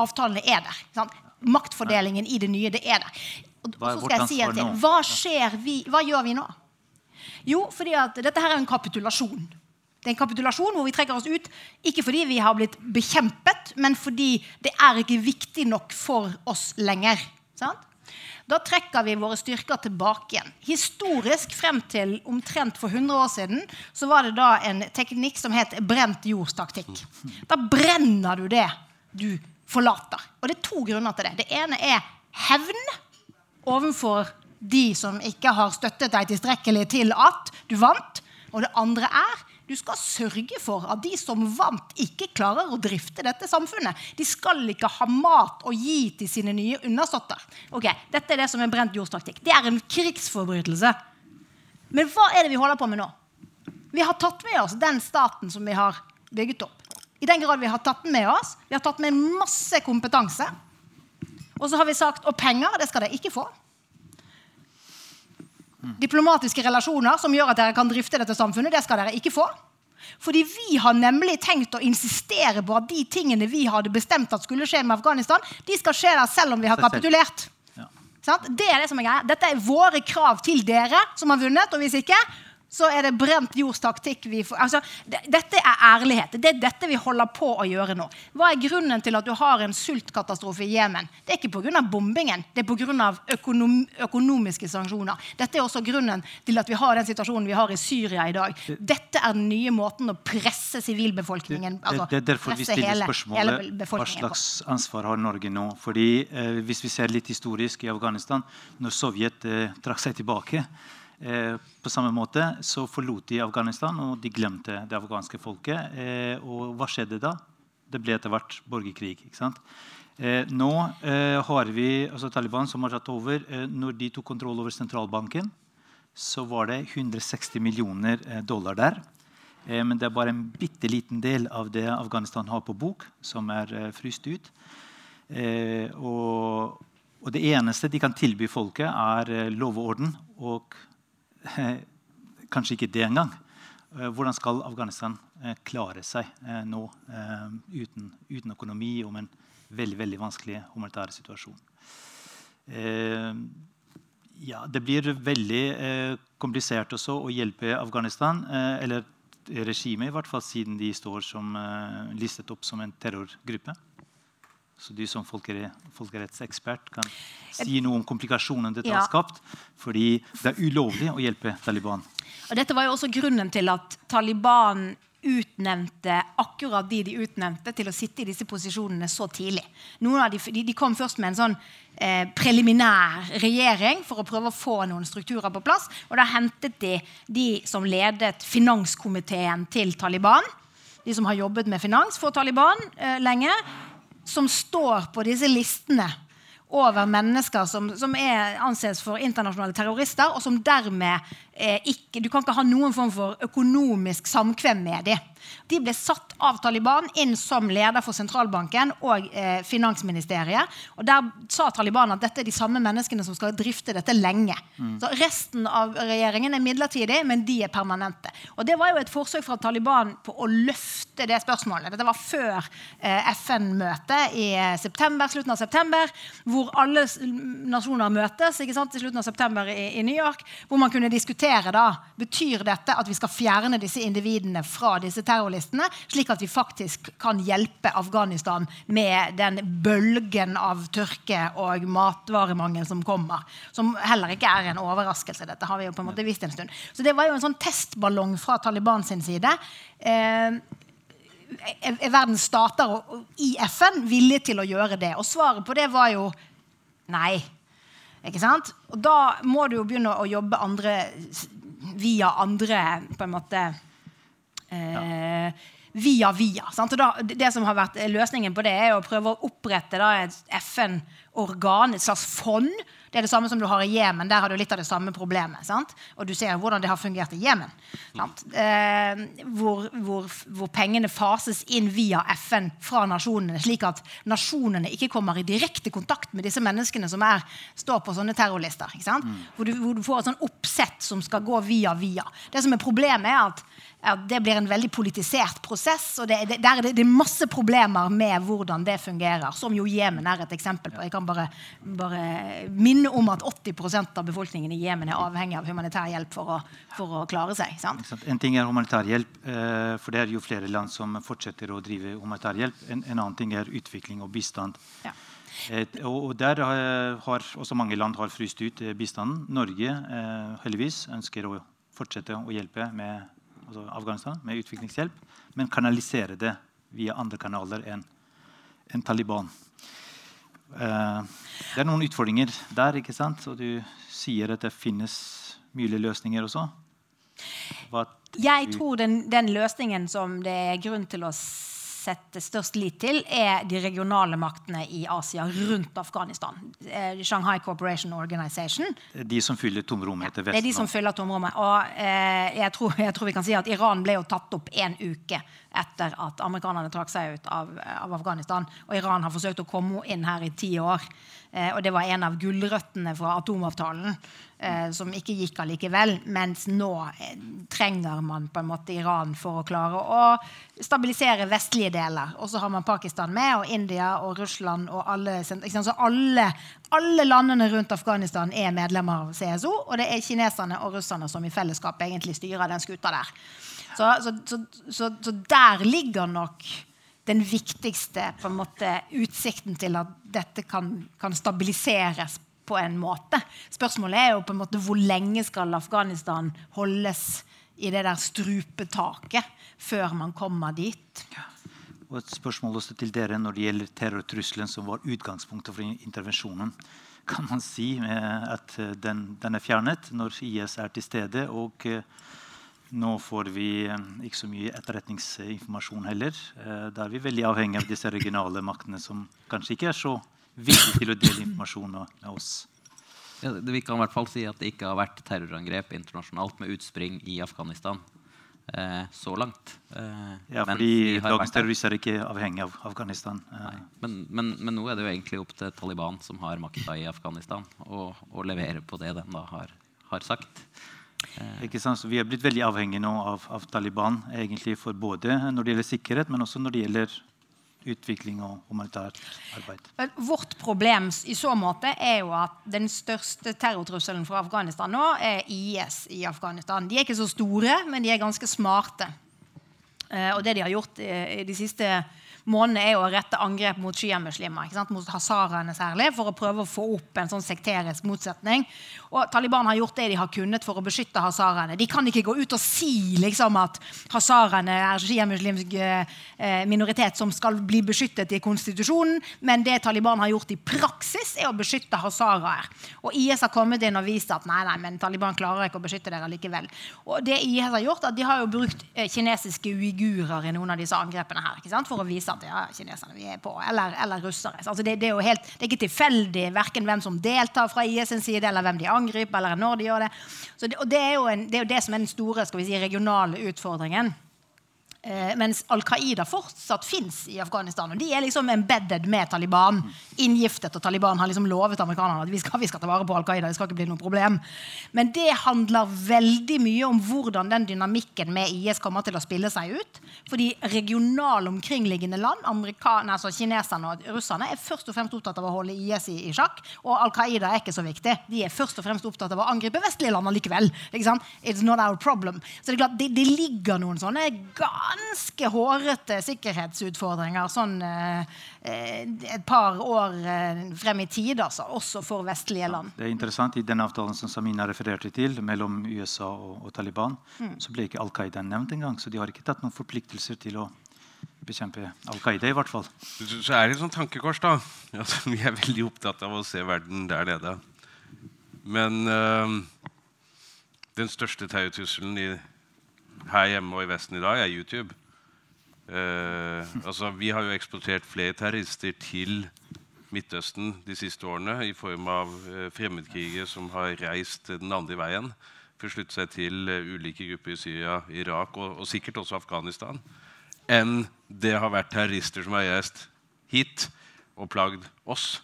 Avtalene er der. Sant? Maktfordelingen i det nye, det er der. Og, så skal jeg si en ting. Hva vi, hva gjør vi nå? Jo, fordi at dette her er en kapitulasjon. Det er en kapitulasjon hvor vi trekker oss ut, ikke fordi vi har blitt bekjempet, men fordi det er ikke viktig nok for oss lenger. Sant? Da trekker vi våre styrker tilbake igjen. Historisk frem til omtrent for 100 år siden så var det da en teknikk som het brent jordstaktikk. Da brenner du det du forlater. Og det er to grunner til det. Det ene er hevn overfor de som ikke har støttet deg tilstrekkelig til at du vant. Og det andre er du skal sørge for at de som vant, ikke klarer å drifte dette samfunnet. De skal ikke ha mat å gi til sine nye undersåtter. Ok, Dette er det som er brent jordstaktikk. Det er en krigsforbrytelse. Men hva er det vi holder på med nå? Vi har tatt med oss den staten som vi har bygget opp. I den grad vi har tatt den med oss. Vi har tatt med masse kompetanse. Og så har vi sagt og penger, det skal dere ikke få. Diplomatiske relasjoner som gjør at dere kan drifte dette samfunnet, det skal dere ikke få. Fordi vi har nemlig tenkt å insistere på at de tingene vi hadde bestemt at skulle skje med Afghanistan, de skal skje der selv om vi har kapitulert. Ja. Det er det som er greia. Dette er våre krav til dere som har vunnet. Og hvis ikke, så er det brent jords taktikk. Altså, dette er ærlighet. Det er dette vi holder på å gjøre nå. Hva er grunnen til at du har en sultkatastrofe i Jemen? Det er ikke pga. bombingen, det er pga. Økonom, økonomiske sanksjoner. Dette er også grunnen til at vi har den situasjonen vi har i Syria i dag. Dette er den nye måten å presse sivilbefolkningen Det, altså, det er derfor vi stiller hele- spørsmålet hele hva slags ansvar har Norge nå. Fordi eh, Hvis vi ser litt historisk i Afghanistan, når Sovjet eh, trakk seg tilbake På samme måte så forlot de Afghanistan, og de glemte det afghanske folket. Eh, og hva skjedde da? Det ble etter hvert borgerkrig. ikke sant? Eh, nå eh, har vi altså Taliban som har tatt over. Eh, når de tok kontroll over sentralbanken, så var det 160 millioner eh, dollar der. Eh, Men det er bare en bitte liten del av det Afghanistan har på bok, som er eh, fryst ut. Eh, og, og det eneste de kan tilby folket, er eh, lov og orden. Og eh, kanskje ikke det engang. Eh, hvordan skal Afghanistan eh, klare seg eh, nå eh, uten, uten økonomi om en veldig, veldig vanskelig humanitær situasjon? Eh, ja, det blir veldig eh, komplisert også å hjelpe Afghanistan. Eh, eller regimet, i hvert fall siden de står som listet opp som en terrorgruppe. Så du som folkere, folkerettsekspert kan si noe om komplikasjonene dette ja. har skapt. Fordi det er ulovlig å hjelpe Taliban. Og dette var jo også grunnen til at Taliban utnevnte akkurat de de utnevnte til å sitte i disse posisjonene så tidlig. Noen av de, de kom først med en sånn eh, preliminær regjering for å prøve å få noen strukturer på plass. Og da hentet de de som ledet finanskomiteen til Taliban. De som har jobbet med finans for Taliban eh, lenge som står på disse listene over mennesker som, som er, anses for internasjonale terrorister, og som dermed ikke, Du kan ikke ha noen form for økonomisk samkvem med dem. De ble satt av Taliban inn som leder for sentralbanken og eh, finansministeriet. Og Der sa Taliban at dette er de samme menneskene som skal drifte dette lenge. Mm. Så Resten av regjeringen er midlertidig, men de er permanente. Og Det var jo et forsøk fra Taliban på å løfte det spørsmålet. Dette var før eh, FN-møtet i eh, september, slutten av september, hvor alle nasjoner møtes ikke sant, i slutten av september i, i New York, hvor man kunne diskutere da, betyr dette at vi skal fjerne disse individene fra disse terrorlistene, slik at vi faktisk kan hjelpe Afghanistan med den bølgen av tørke og matvaremangel som kommer. Som heller ikke er en overraskelse. Dette har vi jo på en måte visst en stund. Så det var jo en sånn testballong fra Taliban sin side. Eh, er verdens stater i FN villige til å gjøre det? Og svaret på det var jo nei. Ikke sant? Og da må du jo begynne å jobbe andre, via andre på en måte eh, via via. Da, det som har vært Løsningen på det er å prøve å opprette da, et FN-organ, et slags fond. Det er det samme som du har i Jemen. Der har du litt av det samme problemet. Sant? Og du ser hvordan det har fungert i Jemen. Eh, hvor, hvor, hvor, pengene fases inn via FN fra nasjonene, slik at nasjonene ikke kommer i direkte kontakt med disse menneskene som er, står på sånne terrorlister. Mm. Hvor, du, hvor, du, får et sånn oppsett som skal gå via via. Det som er Problemet er at at det blir en veldig politisert prosess. og det, det, der er det, det, er masse problemer med hvordan det fungerer, som jo Jemen er et eksempel på. Jeg kan bare, bare minne om at 80% av befolkningen i Jemen er avhengig av humanitær hjelp for å, for å klare seg. Sant? En ting er humanitær hjelp, eh, for det er jo flere land som fortsetter å drive humanitær hjelp. En, en annen ting er utvikling og bistand. Ja. og Der har også mange land har fryst ut eh, bistanden. Norge eh, heldigvis ønsker å fortsette å hjelpe med altså Afghanistan, med utviklingshjelp, men kanalisere det via andre kanaler enn en Taliban. Uh, det er noen utfordringer der, ikke sant? og du sier at det finnes mulige løsninger også. Hva jeg tror den, den løsningen som det er grunn til å setter størst lit til, er de regionale maktene i Asia rundt Afghanistan. Eh, Shanghai Cooperation Organization. De som fyller tomrommet etter Vesten? Det er de som fyller tomrommet. Og eh, jeg, tror, jeg, tror, vi kan si at Iran ble jo tatt opp en uke etter at amerikanerne trakk seg ut av, av, Afghanistan. Og Iran har forsøkt å komme inn her i ti år. Eh, og det var en av gulrøttene fra atomavtalen som ikke gikk allikevel. Mens nå eh, trenger man på en måte Iran for å klare å stabilisere vestlige deler. Og så har man Pakistan med, og India og Russland og alle Så alle, alle landene rundt Afghanistan er medlemmer av CSO, og det er kineserne og russerne som i fellesskap egentlig styrer den skuta der. Så, så, så, så der ligger nok den viktigste måte, utsikten til at dette kan, kan stabiliseres på en måte. Spørsmålet er jo på en måte hvor lenge skal Afghanistan holdes i det der strupetaket før man kommer dit. Ja. Og et spørsmål også til dere når det gjelder terrortrusselen, som var utgangspunktet for intervensjonen. Kan man si eh, at eh, den, den er fjernet når IS er til stede? og eh, nå får vi ikke så mye etterretningsinformasjon heller. Da er vi veldig avhengig av disse regionale maktene, som kanskje ikke er så villig til å dele informasjon med oss. Ja, vi kan i hvert fall si at det ikke har vært terrorangrep internasjonalt med utspring i Afghanistan eh, så langt. Eh, ja, fordi dagens terrorister er ikke avhengig av Afghanistan. Eh. Men, men, men, nå er det jo egentlig opp til Taliban, som har makta i Afghanistan, å, å, levere på det de da har, har sagt. Eh. Ikke sant? Så vi er blitt veldig avhengige nå av, av Taliban egentlig for både når det gjelder sikkerhet, men også når det gjelder utvikling og humanitært arbeid. Vårt problem i så måte er jo at den største terrortrusselen fra Afghanistan nå er IS i Afghanistan. De er ikke så store, men de er ganske smarte. Eh, og det de har gjort i de siste månedene, er å rette angrep mot sjiamuslimer. Mot hazaraene særlig, for å prøve å få opp en sånn sekterisk motsetning. Og Taliban har gjort det de har kunnet for å beskytte hazaraene. De kan ikke gå ut og si liksom, at hazaraene er sjiamuslimsk eh, minoritet som skal bli beskyttet i konstitusjonen, men det Taliban har gjort i praksis, er å beskytte hazaraer. Og IS har kommet inn og vist at nei, nei, men Taliban klarer ikke å beskytte dere likevel. Og det IS har gjort, at De har jo brukt eh, kinesiske uigurer i noen av disse angrepene her, for å vise at ja, kineserne vi er på, eller, eller russere. Altså det, det, er jo helt, det er ikke tilfeldig verken hvem som deltar fra IS sin side, eller hvem de angriper, eller når de gjør det. Så det, og det er, jo en, det er jo det som er den store skal vi si, regionale utfordringen. Eh, mens Al Qaida fortsatt fins i Afghanistan. og De er liksom embedded med Taliban. Inngiftet, og Taliban har liksom lovet amerikanerne at vi skal, vi skal ta vare på Al Qaida. det skal ikke bli noe problem. Men det handler veldig mye om hvordan den dynamikken med IS kommer til å spille seg ut. Fordi regionale omkringliggende land, altså kineserne og russerne, er først og fremst opptatt av å holde IS i, i sjakk. Og Al Qaida er ikke så viktig. De er først og fremst opptatt av å angripe vestlige land likevel. It's not our problem. Så det er klart, det, det ligger noen sånne ganske hårete sikkerhetsutfordringer sånn eh, et par år eh, frem i tid, altså, også for vestlige land. Det er interessant. I den avtalen som Samina refererte til, mellom USA og, og Taliban, mm. så ble ikke Al Qaida nevnt engang. Så de har ikke tatt noen forpliktelser til å bekjempe Al Qaida, i hvert fall. Så er det et sånt tankekors, da. Altså, vi er veldig opptatt av å se verden der nede. Men øh, den største terrortrusselen her hjemme og i Vesten i dag er YouTube. Eh, altså, vi har jo eksportert flere terrorister til Midtøsten de siste årene i form av eh, fremmedkrigere som har reist den andre veien for å slutte seg til uh, ulike grupper i Syria, Irak og, og, sikkert også Afghanistan, enn det har vært terrorister som har reist hit og plagd oss.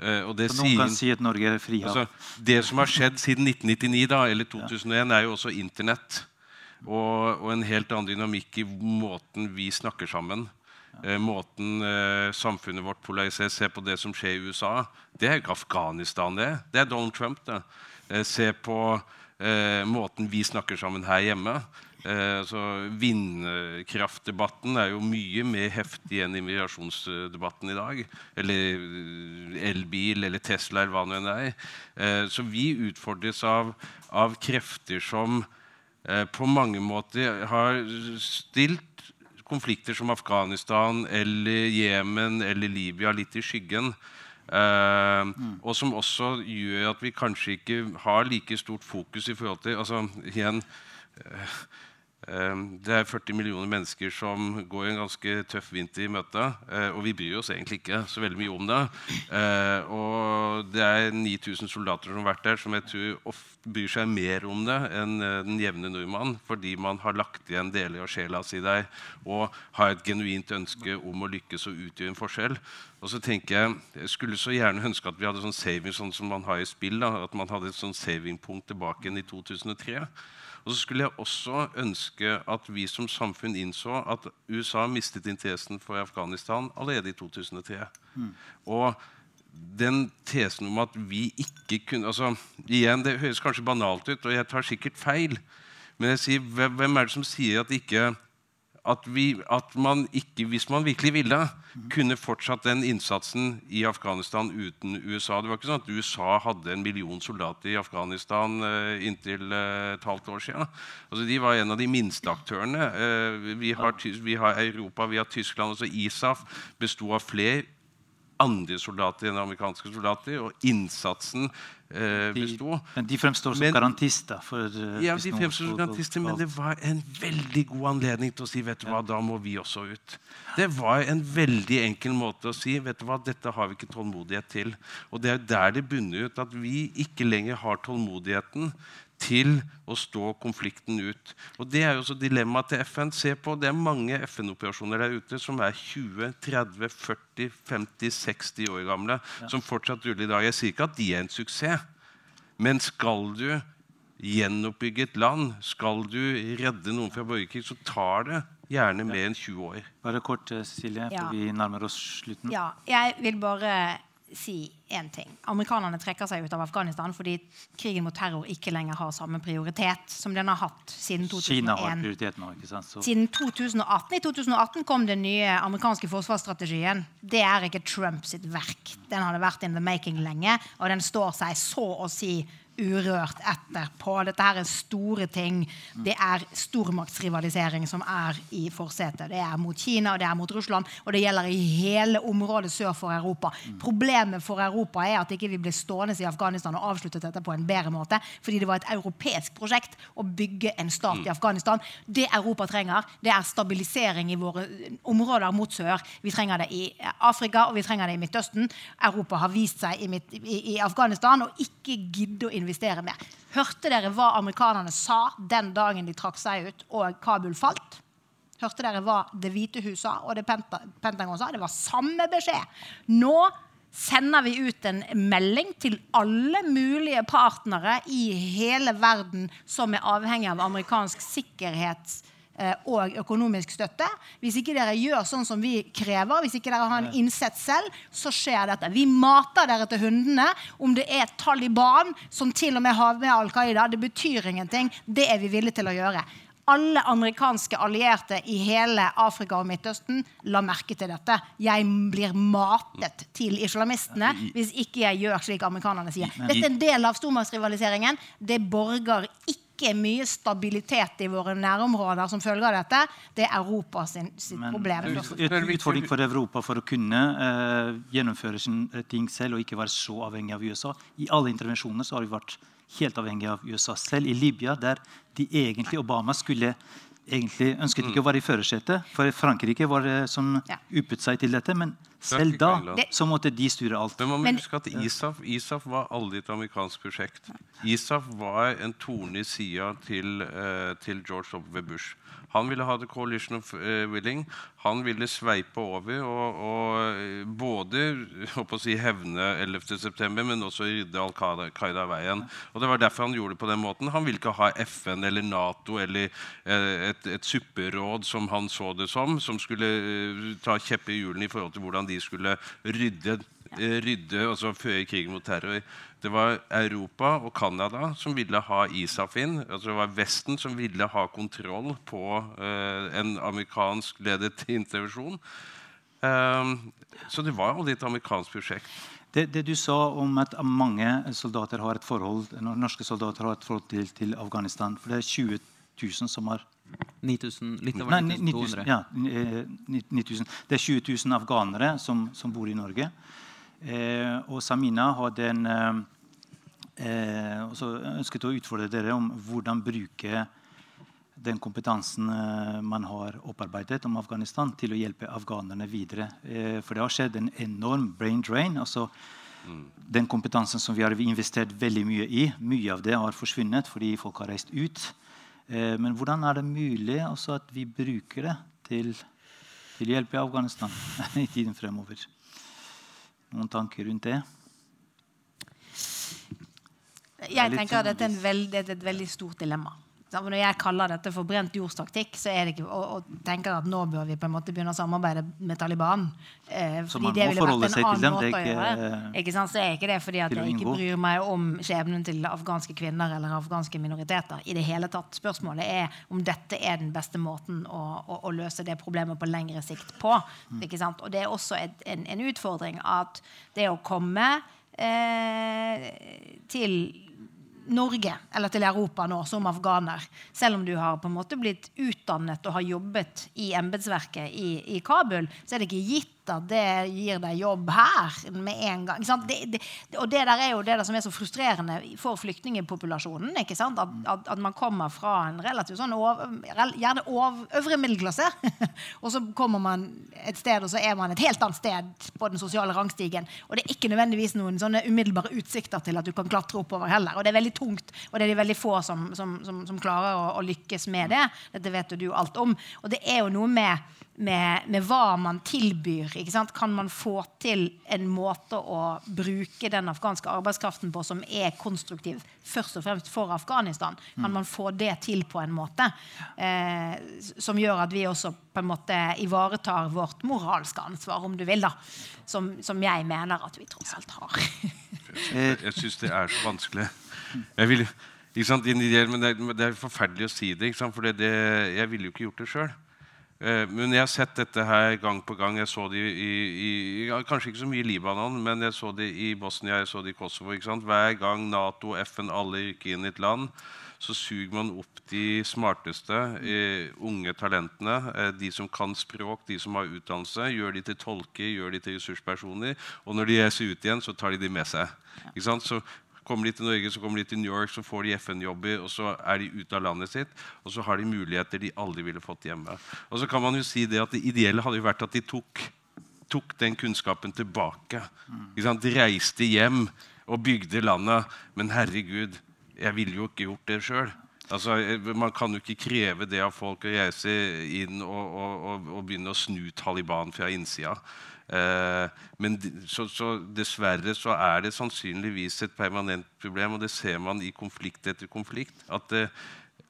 Uh, og det, noen kan si at Norge er frihav. Altså, det som har skjedd siden 1999 da, eller 2001, er jo også Internett. Og, og, en helt annen dynamikk i måten vi snakker sammen. Eh, måten eh, samfunnet vårt polariseres Se på det som skjer i USA. Det er ikke Afghanistan, det. Det er Donald Trump. det. Eh, se på eh, måten vi snakker sammen her hjemme. Eh, altså, Vindkraftdebatten er jo mye mer heftig enn immigrasjonsdebatten i dag. Eller eh, elbil eller Tesla eller hva det nå er. så vi utfordres av, av krefter som på mange måter har stilt konflikter som Afghanistan eller Jemen eller Libya litt i skyggen. Uh, mm. Og som også gjør at vi kanskje ikke har like stort fokus i forhold til altså, igjen, uh, det er 40 millioner mennesker som går en ganske tøff vinter i møte. Eh, og vi bryr oss egentlig ikke så veldig mye om det. Eh, og det er 9000 soldater som har vært der, som jeg tror ofte bryr seg mer om det enn eh, den jevne nordmann, fordi man har lagt igjen deler av sjela si der og har et genuint ønske om å lykkes og utgjøre en forskjell. Og så tenker Jeg jeg skulle så gjerne ønske at vi hadde sånn saving sånn som man har i spill. Da, at man hadde et sånn savingpunkt tilbake igjen i 2003. Og så skulle jeg også ønske at vi som samfunn innså at USA mistet interessen for Afghanistan allerede i 2003. Mm. Og den tesen om at vi ikke kunne altså, igjen, Det høres kanskje banalt ut, og jeg tar sikkert feil. Men jeg sier, hvem er det som sier at ikke at, vi, at, man ikke, hvis man virkelig ville, kunne fortsatt den innsatsen i Afghanistan uten USA. Det var ikke sånn at USA hadde en million soldater i Afghanistan uh, inntil uh, et halvt år siden. Altså, de var en av de minste aktørene. Uh, vi, har, vi, har, Europa, vi har Tyskland. altså ISAF besto av flere andre soldater enn amerikanske soldater, og innsatsen eh, besto. Men de fremstår som men, garantister? For, uh, ja, de fremstår som garantister, men det var en veldig god anledning til å si vet du hva, da må vi også ut. Det var en veldig enkel måte å si vet du hva, dette har vi ikke tålmodighet til. Og det er der det bunner ut at vi ikke lenger har tålmodigheten til å stå konflikten ut. Og Det er jo også dilemmaet til FN. Se på, Det er mange FN-operasjoner der ute som er 20, 30, 40, 50, 60 år gamle, ja. som fortsatt ruller i dag. Jeg sier ikke at de er en suksess, men skal du gjenoppbygge et land, skal du redde noen fra borgerkrig, så tar det gjerne mer enn 20 år. Bare kort, Cecilie, for ja. vi nærmer oss slutten. Ja, jeg vil bare si én ting. Amerikanerne trekker seg ut av Afghanistan fordi krigen mot terror ikke lenger har samme prioritet som den har hatt siden 2001. Kina har prioritet nå. ikke sant? Så, Siden 2018. I 2018 kom den nye amerikanske forsvarsstrategien. Det er ikke Trump sitt verk. Den hadde vært in the making lenge, og den står seg så å si urørt etterpå. Dette her er store ting. Det er stormaktsrivalisering som er i forsetet. Det er mot Kina det er mot Russland, og det gjelder i hele området sør for Europa. Problemet for Europa er at ikke vi ble stående i Afghanistan og avsluttet dette på en bedre måte, fordi det var et europeisk prosjekt å bygge en stat i Afghanistan. Det Europa trenger, det er stabilisering i våre områder mot sør. Vi trenger det i Afrika, og vi trenger det i Midtøsten. Europa har vist seg i, midt, i, i Afghanistan og ikke gidde å investere mer. Hørte dere hva amerikanerne sa den dagen de trakk seg ut og Kabul falt? Hørte dere hva Det hvite hus sa og det Penta- Pentagon sa? Det var samme beskjed. Nå sender vi ut en melding til alle mulige partnere i hele verden som er avhengig av amerikansk sikkerhets og økonomisk støtte. Hvis ikke dere gjør sånn som vi krever, hvis ikke dere har en innsett selv, så skjer dette. Vi mater dere til hundene. Om det er Taliban som til og med har med Al Qaida, det betyr ingenting. Det er vi villige til å gjøre. Alle amerikanske allierte i hele Afrika og Midtøsten la merke til dette. Jeg blir matet til islamistene hvis ikke jeg gjør slik amerikanerne sier. Dette er en del av stormaktsrivaliseringen. Det borger ikke mye stabilitet i våre nærområder som følge av dette. Det er Europa sin, sitt Men problem. er viktig- utfordring for Europa for å kunne uh, gjennomføre sine ting selv og ikke være så avhengig av USA. I alle intervensjoner så har vi vært helt avhengig av USA. Selv i Libya, der de egentlig Obama skulle egentlig ønsket ikke å være i førersetet, for Frankrike var det som Ja. uppet seg til dette. Men selv da så måtte de styre alt. Men man må Men- huske at ISAF, ISAF var aldri et amerikansk prosjekt. ISAF var en torn i sida til, eh, til George W. Bush. Han ville ha the coalition of eh, willing. Han ville sveipe over og, og eh, både håper å si, hevne 11.9., men også rydde Al Qaida veien. Og Det var derfor han gjorde det på den måten. Han ville ikke ha FN eller Nato eller eh, et, et supperåd, som han så det som, som skulle ta kjepper i hjulene i forhold til hvordan de skulle rydde rydde, altså føre krigen mot terror. Det var Europa og Canada som ville ha ISAF inn. Altså det var Vesten som ville ha kontroll på eh, en amerikansk ledet intervensjon. Ehm, så det var aldri et amerikansk prosjekt. Det, det du sa om at mange soldater har et forhold, norske soldater har et forhold til, til Afghanistan For det er 20 000 som har 9000, litt over Nei, 9000. 9200. Ja, eh, 9000. Det er 20 000 afghanere som, som bor i Norge. Eh, og Samina hadde en eh, eh, også ønsket å utfordre dere om hvordan bruke den kompetansen man har opparbeidet om Afghanistan, til å hjelpe afghanerne videre. Eh, for det har skjedd en enorm brain drain. altså Den kompetansen som vi har investert veldig mye i, mye av det har forsvunnet fordi folk har reist ut. Eh, men hvordan er det mulig at vi bruker det til, til å hjelpe Afghanistan i tiden fremover? Noen tanker rundt det? Jeg tenker at sånn dette er, veld, det er et veldig stort dilemma. Så Når jeg kaller dette for brent jordstaktikk, så er det ikke, og, og tenker at nå bør vi på en måte begynne å samarbeide med Taliban. Eh, Så man det må forholde seg til dem, det er ikke, eh, Ikke sant? Så er ikke det fordi at jeg ikke bryr meg om skjebnen til afghanske kvinner eller afghanske minoriteter. i det hele tatt. Spørsmålet er om dette er den beste måten å, å, å løse det problemet på lengre sikt på. Mm. Ikke sant? Og det er også et, en, en utfordring at det å komme eh, til Norge eller til Europa nå som afghaner, selv om du har på en måte blitt utdannet og har jobbet i embetsverket i, i Kabul, så er det ikke gitt at det gir deg jobb her med en gang. Det, det, og det der er jo det som er så frustrerende for sant? At, at, at man kommer fra en relativt sånn over, gjerne over, øvre middelklasse, og så kommer man et sted, og så er man et helt annet sted på den sosiale rangstigen. Og det er ikke nødvendigvis noen sånne umiddelbare utsikter til at du kan klatre oppover heller. Og det er veldig tungt, og det er de veldig få som, som, som, som klarer å, å lykkes med det. Dette vet jo du alt om. Og det er jo noe med med, med hva man tilbyr. Ikke sant? Kan man få til en måte å bruke den afghanske arbeidskraften på som er konstruktiv først og fremst for Afghanistan? Kan man få det til på en måte eh, som gjør at vi også på en måte ivaretar vårt moralske ansvar, om du vil, da, som, som jeg mener at vi tross alt har. Jeg, jeg syns det er så vanskelig. Jeg vil, ikke sant, men det er, er forferdelig å si det, ikke sant? for det, det, jeg ville jo ikke gjort det sjøl. Eh, men jeg har sett dette her gang på gang. Jeg så det i, i, i, Kanskje ikke så mye i Libanon, men jeg så det i Bosnia jeg så det i Kosovo. Hver gang Nato og FN alle rykker inn i et land, så suger man opp de smarteste, eh, unge talentene. Eh, de som kan språk, de som har utdannelse. Gjør de til tolker, gjør de til ressurspersoner. Og når de reiser ut igjen, så tar de de med seg. Så Kommer de til Norge, så kommer de til New York, så får de FN-jobber, og så er de ute av landet sitt. Og så har de muligheter de aldri ville fått hjemme. Og så kan man jo si det at Det ideelle hadde jo vært at de tok, tok den kunnskapen tilbake. De reiste hjem og bygde landet. Men herregud, jeg ville jo ikke gjort det sjøl. Altså, man kan jo ikke kreve det av folk å reise inn og, og, og, og begynne å snu Taliban fra innsida. Eh, men så, så, dessverre så er det sannsynligvis et permanent problem, og det ser man i konflikt etter konflikt. at det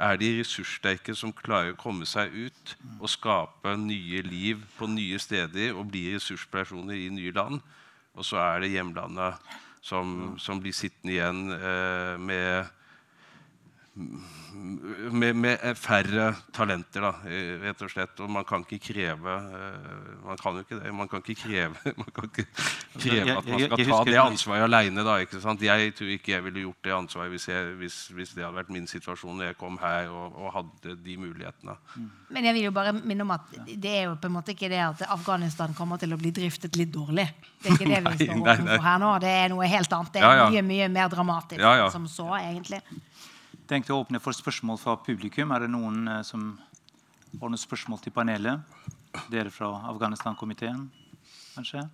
er de ressurssterke som klarer å komme seg ut og skape nye liv på nye steder og bli ressurspersoner i nye land. Og så er det hjemlandet som, som blir sittende igjen eh, med med, med, færre talenter, da, rett og slett. Og man kan ikke kreve eh, Man kan jo ikke det. Man kan ikke kreve, kan ikke kreve at man skal ta det ansvaret aleine. Jeg tror ikke jeg ville gjort det ansvaret hvis, jeg, hvis, hvis, det hadde vært min situasjon når jeg kom her og, og, hadde de mulighetene. Men jeg vil jo bare minne om at det er jo på en måte ikke det at Afghanistan kommer til å bli driftet litt dårlig. Det er ikke det vi står overfor her nå. Det er noe helt annet. Det er mye, mye mer dramatisk ja, ja. som så, egentlig tenkte å åpne for spørsmål fra publikum. Er det noen eh, som har noen spørsmål til panelet? Dere fra Afghanistan-komiteen, kanskje?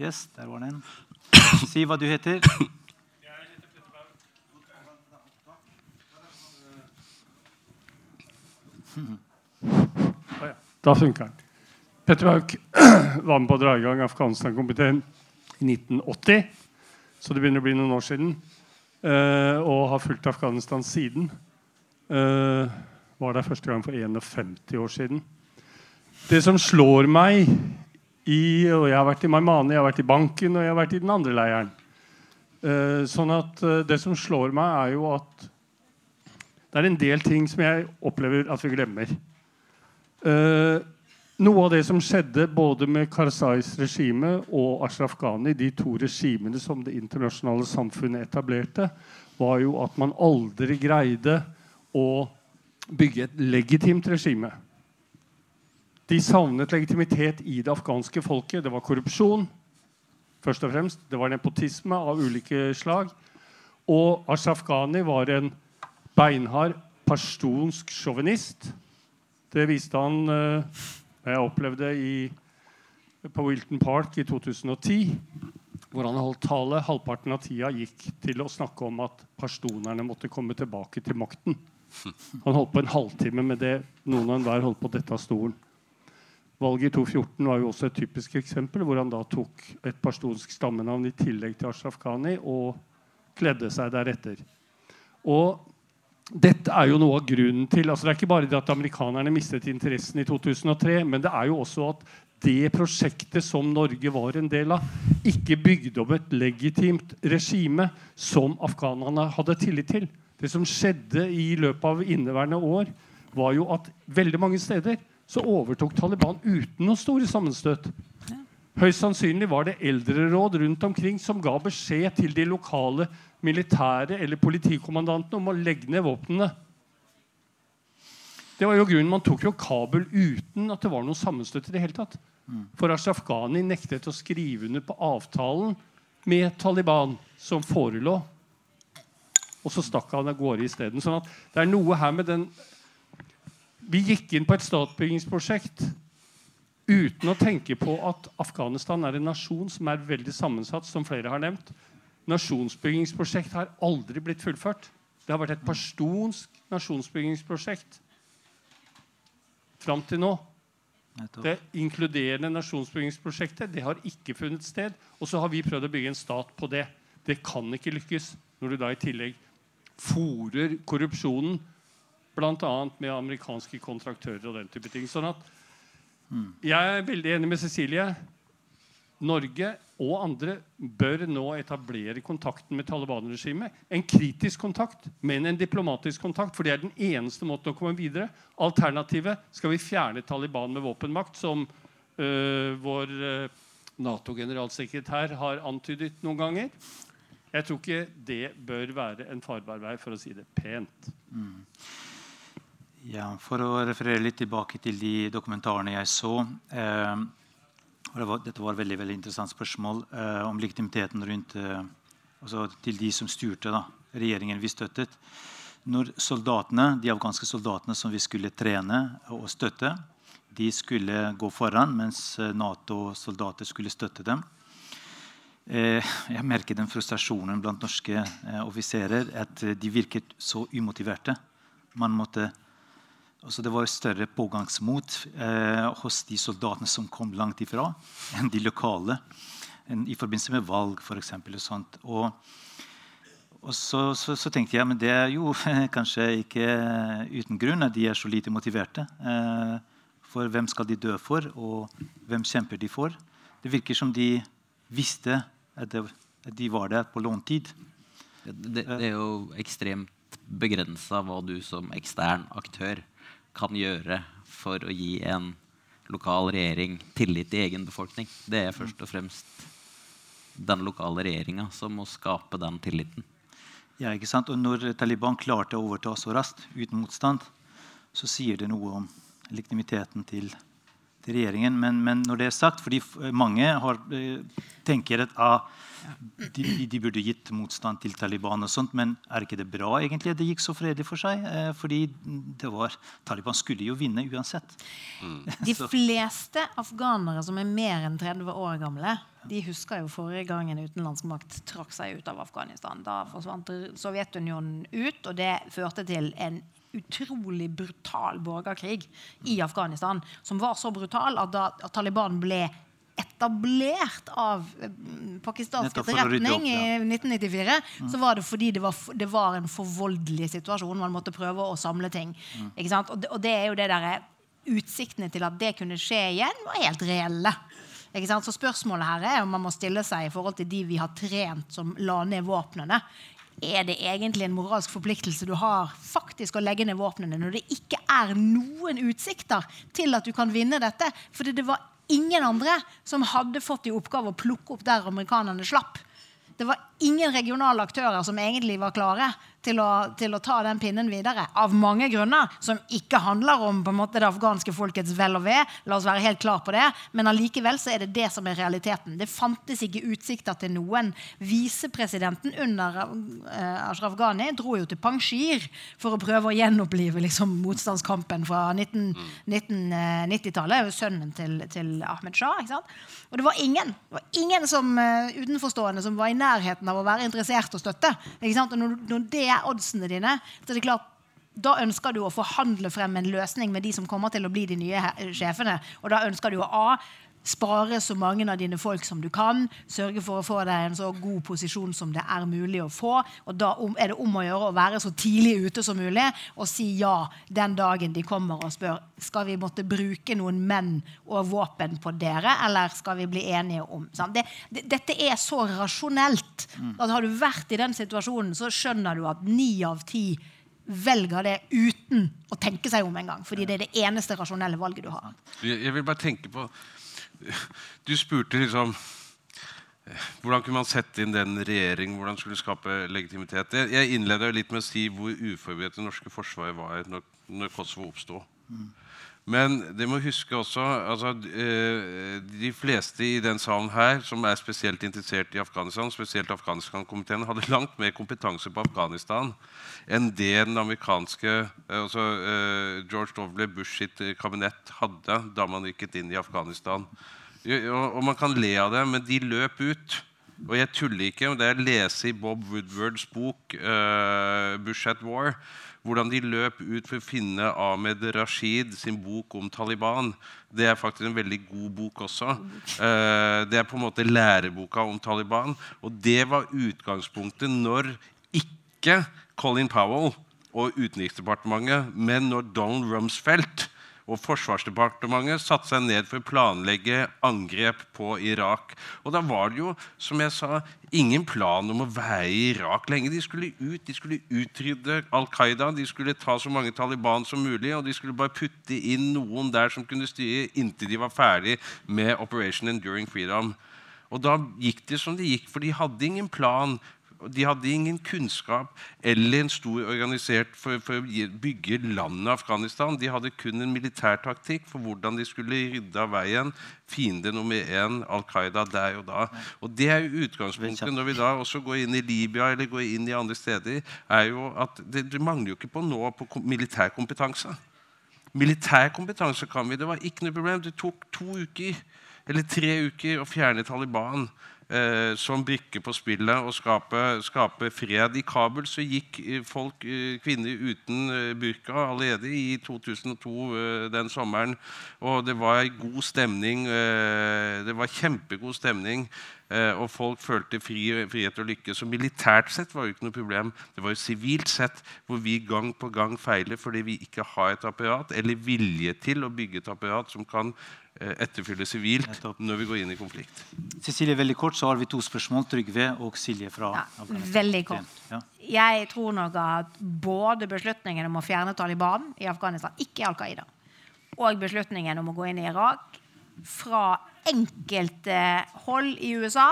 Yes, der var den. Si hva du heter. Da funker den. Petter Bauk var med på å dra i gang Afghanistan-komiteen i 1980. Så det begynner å bli noen år siden. Uh, og har fulgt Afghanistan siden. Uh, var der første gang for 51 år siden. Det som slår meg i Og jeg har vært i Maimane, jeg har vært i banken og jeg har vært i den andre leiren. Uh, sånn at Det som slår meg, er jo at det er en del ting som jeg opplever at vi glemmer. Uh, noe av det som skjedde både med Karzais regime og Ashraf Ghani, de to regimene som det internasjonale samfunnet etablerte, var jo at man aldri greide å bygge et legitimt regime. De savnet legitimitet i det afghanske folket. Det var korrupsjon. først og fremst. Det var nepotisme av ulike slag. Og Ashraf Ghani var en beinhard pastonsk sjåvinist. Det viste han uh, jeg opplevde i, på Wilton Park i 2010, hvor han holdt tale. Halvparten av tida gikk til å snakke om at pastonerne måtte komme tilbake til makten. Han holdt på en halvtime med det. Noen og enhver holdt på å dette av stolen. Valget i 2014 var jo også et typisk eksempel, hvor han da tok et pastonsk stammenavn i tillegg til Ashraf Ghani og kledde seg deretter. Og dette er jo noe av grunnen til altså Det er ikke bare det at amerikanerne mistet interessen i 2003, men det er jo også at det prosjektet som Norge var en del av, ikke bygde opp et legitimt regime som afghanerne hadde tillit til. Det som skjedde i løpet av inneværende år, var jo at veldig mange steder så overtok Taliban uten noen store sammenstøt. Høyst sannsynlig var det eldreråd rundt omkring som ga beskjed til de lokale militære eller politikommandanten om å legge ned våpnene. Det var jo grunnen Man tok jo Kabul uten at det var noe sammenstøt. i det hele tatt. For Ashraf Ghani nektet å skrive under på avtalen med Taliban som forelå. Og så stakk han av gårde isteden. Sånn at det er noe her med den Vi gikk inn på et statsbyggingsprosjekt uten å tenke på at Afghanistan er en nasjon som er veldig sammensatt, som flere har nevnt nasjonsbyggingsprosjekt har aldri blitt fullført. Det har vært et pastonsk nasjonsbyggingsprosjekt fram til nå. Det inkluderende nasjonsbyggingsprosjektet det har ikke funnet sted. Og så har vi prøvd å bygge en stat på det. Det kan ikke lykkes når du da i tillegg fòrer korrupsjonen bl.a. med amerikanske kontraktører og den type ting. Sånn at jeg er veldig enig med Cecilie. Norge og andre bør nå etablere kontakten med Taliban-regimet. En kritisk kontakt, men en diplomatisk kontakt. For det er den eneste måten å komme videre. Alternativet skal vi fjerne Taliban med våpenmakt, som øh, vår øh, Nato-generalsekretær har antydet noen ganger. Jeg tror ikke det bør være en farbar vei, for å si det pent. Ja, for å referere litt tilbake til de dokumentarene jeg så eh, det var, Dette var et veldig, veldig interessant spørsmål eh, om legitimiteten rundt eh, altså til de som styrte da, regjeringen vi støttet. Når soldatene, de afghanske soldatene som vi skulle trene og støtte, de skulle gå foran, mens eh, Nato-soldater skulle støtte dem. Eh, jeg merker den frustrasjonen blant norske eh, offiserer. At de virket så umotiverte. Man måtte, altså det var større pågangsmot eh, hos de soldatene som kom langt ifra, enn de lokale. En, I forbindelse med valg, f.eks. Og, sånt. og, og så, så, så tenkte jeg men det er jo kanskje ikke uten grunn at de er så lite motiverte. Eh, for hvem skal de dø for, og hvem kjemper de for? Det virker som de visste at, det, at de var der på låntid. Det, det er jo ekstremt begrensa hva du som ekstern aktør kan gjøre for å gi en lokal regjering tillit i egen befolkning. Det er først og fremst den lokale regjeringa som må skape den tilliten. Ja, ikke sant? Og når Taliban klarte å overta så raskt uten motstand, så sier det noe om legitimiteten til, til regjeringen. Men, men når det er sagt, fordi mange har, eh, tenker at ah, de, de- de burde gitt motstand til Taliban, og sånt, men er ikke det bra egentlig at det gikk så fredelig for seg? Eh, fordi det var, Taliban skulle jo vinne uansett. De fleste afghanere som er mer enn 30 år gamle, de husker jo forrige gang en utenlandsk makt trakk seg ut av Afghanistan. Da forsvant Sovjetunionen ut, og det førte til en utrolig brutal borgerkrig i Afghanistan. Som var så brutal at da at Taliban ble etablert av eh, pakistansk etterretning ja. i 1994, så var det fordi det var, det var en for voldelig situasjon. Man måtte prøve å samle ting. Sant? Og, det, og det er jo det der, Utsiktene til at det kunne skje igjen, var helt reelle. Så spørsmålet her er om man må stille seg i forhold til de vi har trent som la ned våpnene. Er det egentlig en moralsk forpliktelse du har faktisk å legge ned våpnene når det ikke er noen utsikter til at du kan vinne dette? Fordi det var ingen andre som hadde fått i oppgave å plukke opp der amerikanerne slapp. Det var ingen regionale aktører som egentlig var klare til å, til å ta den pinnen videre. Av mange grunner, som ikke handler om på en måte det afghanske folkets vel og ve. La oss være helt klar på det. Men allikevel så er det det som er realiteten. Det fantes ikke utsikter til noen. Visepresidenten under uh, Ashraf Ghani dro jo til Panjshir for å prøve å gjenopplive liksom, motstandskampen fra 1990-tallet. Uh, Sønnen til, til Ahmed Shah. ikke sant? Og det var ingen, det var ingen som, uh, utenforstående som var i nærheten av å være interessert og støtte. Og når, når det er oddsene dine, så er det klart da ønsker du å forhandle frem en løsning med de som kommer til å bli de nye sjefene. Og da ønsker du å A. Spare så mange av dine folk som du kan. Sørge for å få deg en så god posisjon som det er mulig å få. Og da er det om å gjøre å være så tidlig ute som mulig og si ja den dagen de kommer og spør skal vi måtte bruke noen menn og våpen på dere, eller skal vi bli enige om sant? Det, det, Dette er så rasjonelt at har du vært i den situasjonen, så skjønner du at ni av ti velger det uten å tenke seg om en gang. Fordi det er det eneste rasjonelle valget du har. Jeg vil bare tenke på Du spurte liksom eh, hvordan kunne man sette inn den regjering, hvordan skulle det skape legitimitet? Jeg, innleda litt med å si hvor uforberedt det norske forsvaret var når, når Kosovo oppsto. Men det må huske også altså, eh, De fleste i den salen her som er spesielt interessert i Afghanistan, spesielt Afghanistan-komiteen, hadde langt mer kompetanse på Afghanistan enn det den amerikanske eh, altså, eh, George W. Bush sitt kabinett hadde da man gikk inn i Afghanistan. Og, man kan le av det, men de løp ut Og jeg tuller ikke. Det jeg leser i Bob Woodwards bok uh, at War', hvordan de løp ut for å finne Ahmed Rashid sin bok om Taliban. Det er faktisk en veldig god bok også. Uh, det er på en måte læreboka om Taliban. Og det var utgangspunktet når ikke Colin Powell og Utenriksdepartementet, men når Donald Rumsfeldt og Forsvarsdepartementet satte seg ned for å planlegge angrep på Irak. Og da var det jo, som jeg sa, ingen plan om å være i Irak lenge. De skulle ut, de skulle utrydde Al Qaida, de skulle ta så mange Taliban som mulig, og de skulle bare putte inn noen der som kunne styre inntil de var ferdig med Operation Enduring Freedom. Og da gikk det som det gikk, for de hadde ingen plan de hadde ingen kunnskap eller en stor organisert for, for, å bygge landet Afghanistan. De hadde kun en militær taktikk for hvordan de skulle rydde av veien fiende nummer én, Al Qaida, der og da. Og Det er jo utgangspunktet når vi da også går inn i Libya eller går inn i andre steder. er jo at Det, det mangler jo ikke på nå på militær kompetanse. Militær kompetanse kan vi. Det var ikke noe problem. Det tok to uker eller tre uker å fjerne Taliban eh, som brikke på spillet og skape, skape, fred. I Kabul så gikk eh, folk, eh, kvinner uten eh, burka allerede i 2002 den sommeren. Og det var god stemning. Det var kjempegod stemning. Og folk følte fri, frihet og lykke. Så militært sett var det ikke noe problem. Det var jo sivilt sett hvor vi gang på gang feiler fordi vi ikke har et apparat eller vilje til å bygge et apparat som kan etterfylle sivilt når vi går inn i konflikt. Cecilie, veldig kort så har vi to spørsmål. Trygve og Silje fra ja, Veldig kort. Ja. Jeg tror nok at både beslutningen om å fjerne Taliban i Afghanistan, ikke Al Qaida, og beslutningen om å gå inn i Irak fra enkelte hold i USA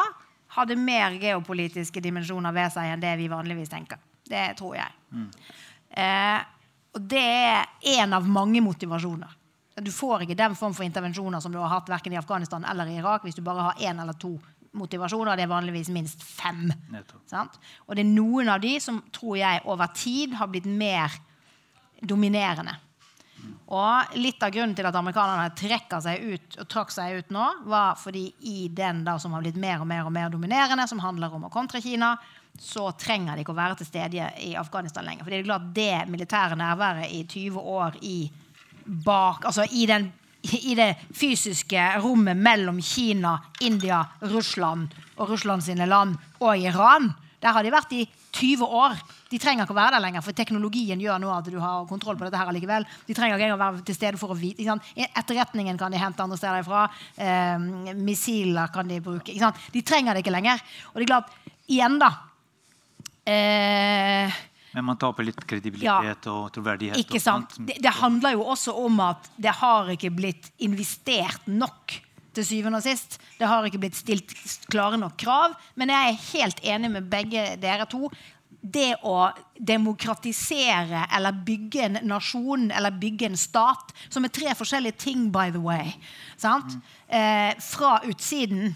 hadde mer geopolitiske dimensjoner ved seg enn det vi vanligvis tenker. Det tror jeg. Mm. Eh, og det er en av mange motivasjoner. Du får ikke den form for intervensjoner som du har hatt verken i Afghanistan eller i Irak hvis du bare har én eller to motivasjoner. Det er vanligvis minst fem. Og det er noen av de som tror jeg over tid har blitt mer dominerende. Og litt av grunnen til at amerikanerne trekker seg ut og trakk seg ut nå, var fordi i den da som har blitt mer og mer og mer dominerende, som handler om å kontre Kina, så trenger de ikke å være til stede i Afghanistan lenger. For det er klart det militære nærværet i 20 år i bak Altså i, den, i det fysiske rommet mellom Kina, India, Russland og Russland sine land og Iran. Der har de vært i 20 år. De trenger ikke å være der lenger, for teknologien gjør nå at du har kontroll på dette her allikevel. De trenger ikke å være til stede for å vite. Etterretningen kan de hente andre steder ifra. Eh, missiler kan de bruke. De trenger det ikke lenger. Og det er klart, igjen, da eh, men man taper litt kredibilitet ja, og troverdighet. Ikke sant? Det, det, handler jo også om at det har ikke blitt investert nok til syvende og sist. Det har ikke blitt stilt klare nok krav. Men jeg er helt enig med begge dere to. Det å demokratisere eller bygge en nasjon eller bygge en stat, som er tre forskjellige ting, by the way, mm. eh, fra utsiden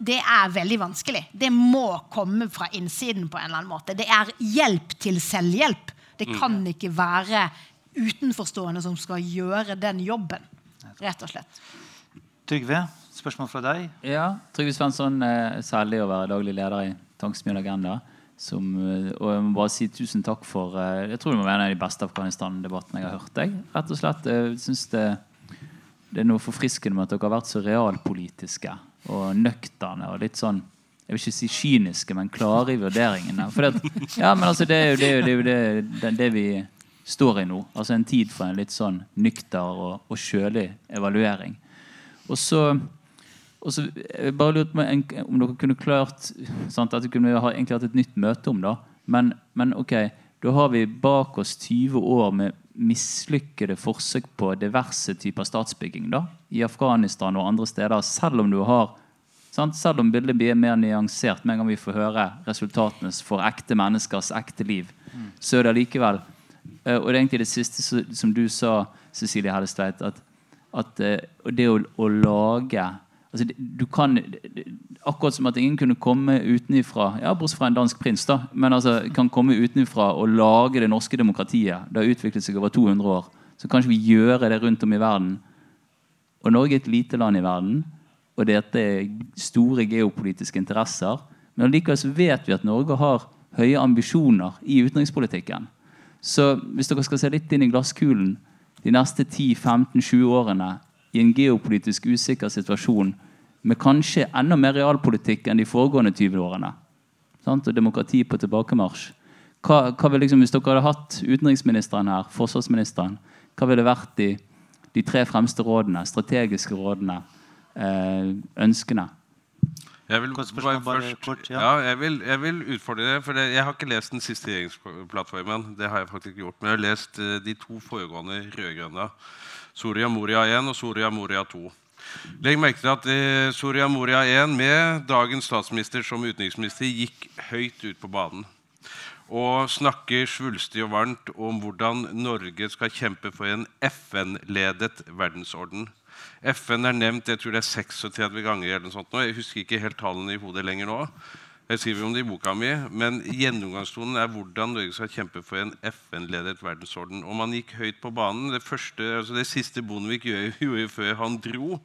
det er veldig vanskelig. Det må komme fra innsiden på en eller annen måte. Det er hjelp til selvhjelp. Det mm. kan ikke være utenforstående som skal gjøre den jobben. Rett og slett. Trygve, spørsmål fra deg? Ja, Trygve Svensson, er særlig å være daglig leder i Tankesmien Agenda. Som, eh, og jeg må bare si tusen takk for eh, Jeg tror det må være en av de beste Afghanistan-debattene jeg har hørt. Jeg. Rett og slett, jeg synes det, det er noe forfriskende med at dere har vært så realpolitiske og nøkterne og litt sånn jeg vil ikke si kyniske, men klare i vurderingene. Det, ja, men altså, det er jo det, det, er jo det, det, vi står i nå. Altså En tid for en litt sånn nykter og, og kjølig evaluering. Og så, og så jeg bare lurt på om dere kunne klart sant, At det kunne ha egentlig hatt et nytt møte om. da men, men ok, da har vi bak oss 20 år med mislykkede forsøk på diverse typer statsbygging da, i Afghanistan og andre steder, selv om du har sant? selv om bildet blir mer nyansert med en gang vi får høre resultatene for ekte menneskers ekte liv, mm. så er det likevel eh, Og det er egentlig det siste som du sa, Cecilie Hellestveit, at, at eh, det å, å lage altså, du kan, Akkurat som at ingen kunne komme utenfra ja, bortsett fra en dansk prins, da, men altså, kan komme utenfra og lage det norske demokratiet. Det har utviklet seg over 200 år. Så kan vi gjøre det rundt om i verden. Og Norge er et lite land i verden. og dette er store geopolitiske interesser. Men likevel så vet vi at Norge har høye ambisjoner i utenrikspolitikken. Så hvis dere skal se litt inn i glasskulen de neste 10-15-20 årene i en geopolitisk usikker situasjon med kanskje enda mer realpolitikk enn de foregående 20 årene, sant? og demokrati på tilbakemarsj hva, hva liksom, Hvis dere hadde hatt utenriksministeren her, forsvarsministeren, hva ville vært de, de tre fremste rådene, strategiske rådene, eh, ønskene? Jeg vil, bare først, kort, ja. ja. jeg, vil, jeg vil utfordre det. For det, jeg har ikke lest den siste regjeringsplattformen. Det har jeg faktisk ikke gjort, Men jeg har lest eh, de to foregående rød-grønne. Soria Moria 1 og Soria Moria 2. Legg merke til at eh, Soria Moria 1 med dagens statsminister som utenriksminister gikk høyt ut på banen og snakker svulstig og varmt om hvordan Norge skal kjempe for en FN-ledet verdensorden. FN er nevnt jeg tror det er 36 ganger. eller noe sånt nå. Jeg husker ikke helt tallene i hodet lenger nå. Jeg skriver om det i boka mi, Men gjennomgangstonen er hvordan Norge skal kjempe for en FN-ledet verdensorden. Og man gikk høyt på banen. Det, første, altså det siste Bondevik gjorde før han dro,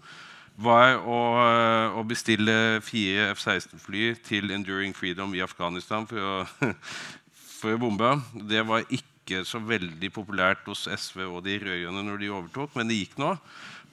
var å, å bestille fire F-16-fly til Enduring Freedom i Afghanistan for å for bombe. Det var ikke så veldig populært hos SV og de rød-grønne når de overtok, men det gikk nå.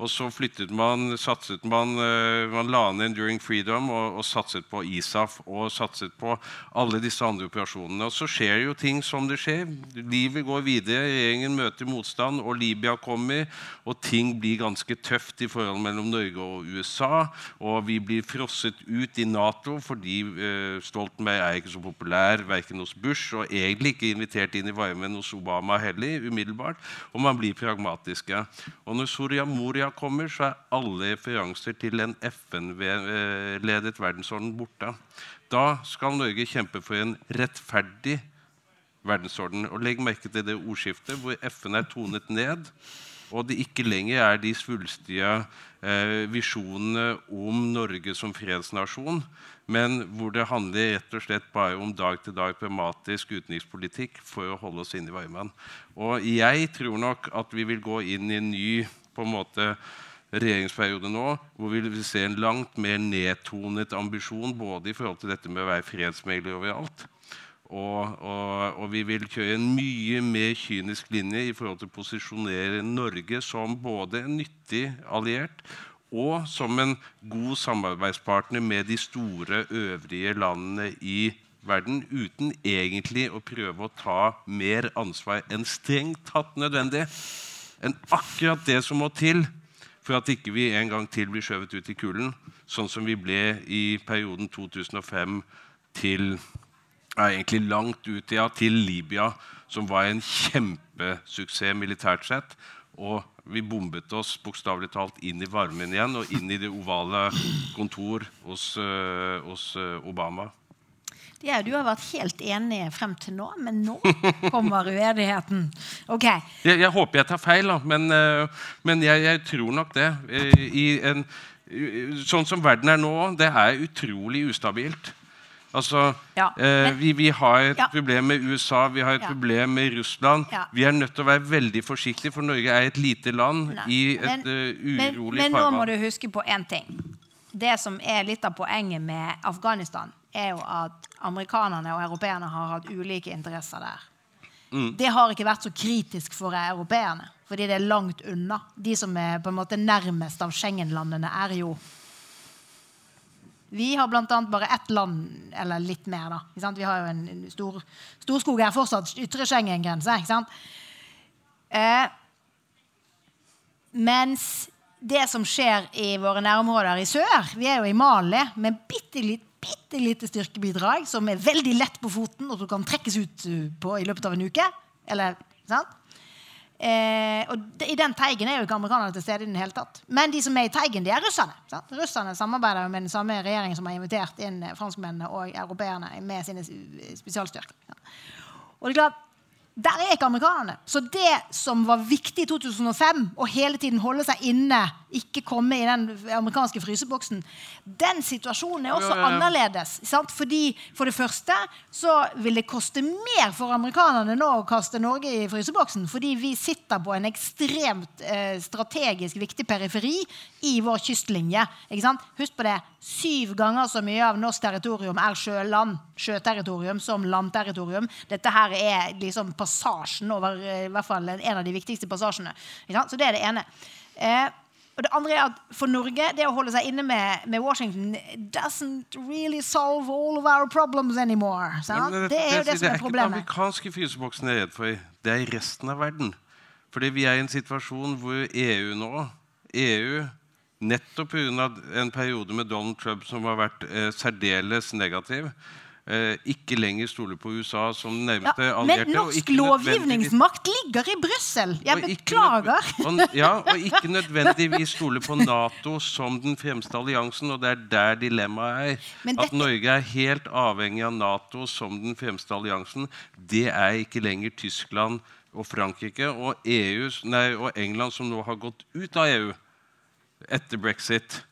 Og så flyttet man, satset man, eh, man la ned Enduring Freedom og, og, satset på ISAF og satset på alle disse andre operasjonene. Og så skjer jo ting som det skjer. Livet går videre, regjeringen møter motstand, og Libya kommer. Og ting blir ganske tøft i forholdet mellom Norge og USA. Og vi blir frosset ut i Nato fordi eh, Stoltenberg er ikke så populær verken hos Bush og egentlig ikke invitert inn i varmen hos Obama heller, umiddelbart. Og man blir pragmatiske. Og når Soria Moria kommer, så er alle referanser til en FN-ledet verdensorden borte. Da skal Norge kjempe for en rettferdig verdensorden. Og Legg merke til det ordskiftet hvor FN er tonet ned, og det ikke lenger er de svulstige eh, visjonene om Norge som fredsnasjon, men hvor det handler rett og slett bare om dag-til-dag pragmatisk utenrikspolitikk for å holde oss inne i varmen. Og jeg tror nok at vi vil gå inn i en ny på en måte regjeringsperiode nå, hvor vi vil se en langt mer nedtonet ambisjon både i forhold til dette med å være fredsmegler overalt, og, og, og, vi vil kjøre en mye mer kynisk linje i forhold til å posisjonere Norge som både en nyttig alliert og som en god samarbeidspartner med de store øvrige landene i verden, uten egentlig å prøve å ta mer ansvar enn strengt tatt nødvendig enn akkurat det som må til for at ikke vi en gang til blir skjøvet ut i kulden, sånn som vi ble i perioden 2005 til ja, egentlig langt ut ja, til Libya, som var en kjempesuksess militært sett. Og vi bombet oss bokstavelig talt inn i varmen igjen og inn i det ovale kontor hos, uh, hos uh, Obama. Ja, du har vært helt enig frem til nå, men nå kommer uenigheten. Okay. Jeg, jeg, håper jeg tar feil, da, men, uh, men jeg, jeg, tror nok det. En, sånn som verden er nå, det er utrolig ustabilt. Altså, ja, eh, men, vi, vi, har et ja. problem med USA, vi har et ja. problem med Russland. Vi er nødt til å være veldig forsiktige, for Norge er et lite land Nei, i et men, uh, urolig farvann. Men, men nå må du huske på én ting. Det som er litt av poenget med Afghanistan, er jo at amerikanerne og europeerne har hatt ulike interesser der. Mm. Det har ikke vært så kritisk for europeerne, fordi det er langt unna. De som er på en måte nærmest av Schengen-landene, er jo Vi har bl.a. bare ett land, eller litt mer, da. Vi har jo en stor, Storskog her fortsatt ytre Schengen-grense. ikke sant? Eh, mens det som skjer i våre nærområder i sør Vi er jo i Mali med bitte litt bitte lite styrkebidrag som er veldig lett på foten, og som kan trekkes ut uh, på, i løpet av en uke. Eller, sant? Eh, og de, I den teigen er jo ikke amerikanerne til stede. i den hele tatt. Men de som er i teigen, de er russerne. Sant? Russerne samarbeider med den samme regjeringen som har invitert inn franskmennene og europeerne med sine spesialstyrker. Ja. Og det er klart, Der er ikke amerikanerne. Så det som var viktig i 2005, å hele tiden holde seg inne ikke komme i den amerikanske fryseboksen. Den situasjonen er også Ja, ja, ja. annerledes. Sant? Fordi For det første så vil det koste mer for amerikanerne nå å kaste Norge i fryseboksen. Fordi vi sitter på en ekstremt eh, strategisk viktig periferi i vår kystlinje. Ikke sant? Husk på det. Syv ganger så mye av norsk territorium er sjøland, sjøterritorium som landterritorium. Dette her er liksom passasjen over eh, i hvert fall en av de viktigste passasjene. Ikke sant? Så det er det ene. Eh, og det andre er at For Norge det å holde seg inne med, med Washington doesn't really solve all of our problems anymore. Men det er jo det som er ikke den amerikanske fryseboksen jeg er redd for. Det er resten av verden. Fordi vi er i en situasjon hvor EU nå EU, Nettopp pga. en periode med Donald Trump som har vært eh, særdeles negativ, ikke lenger stoler på USA som nærmeste Ja, allierte. men norsk lovgivningsmakt ligger i Brussel. Jeg beklager. Og, ja, og ikke nødvendigvis stole på Nato som den fremste alliansen. Og det er der dilemmaet er. Dette... At Norge er helt avhengig av Nato som den fremste alliansen, det er ikke lenger Tyskland og Frankrike og, EU, nei, og England, som nå har gått ut av EU etter brexit.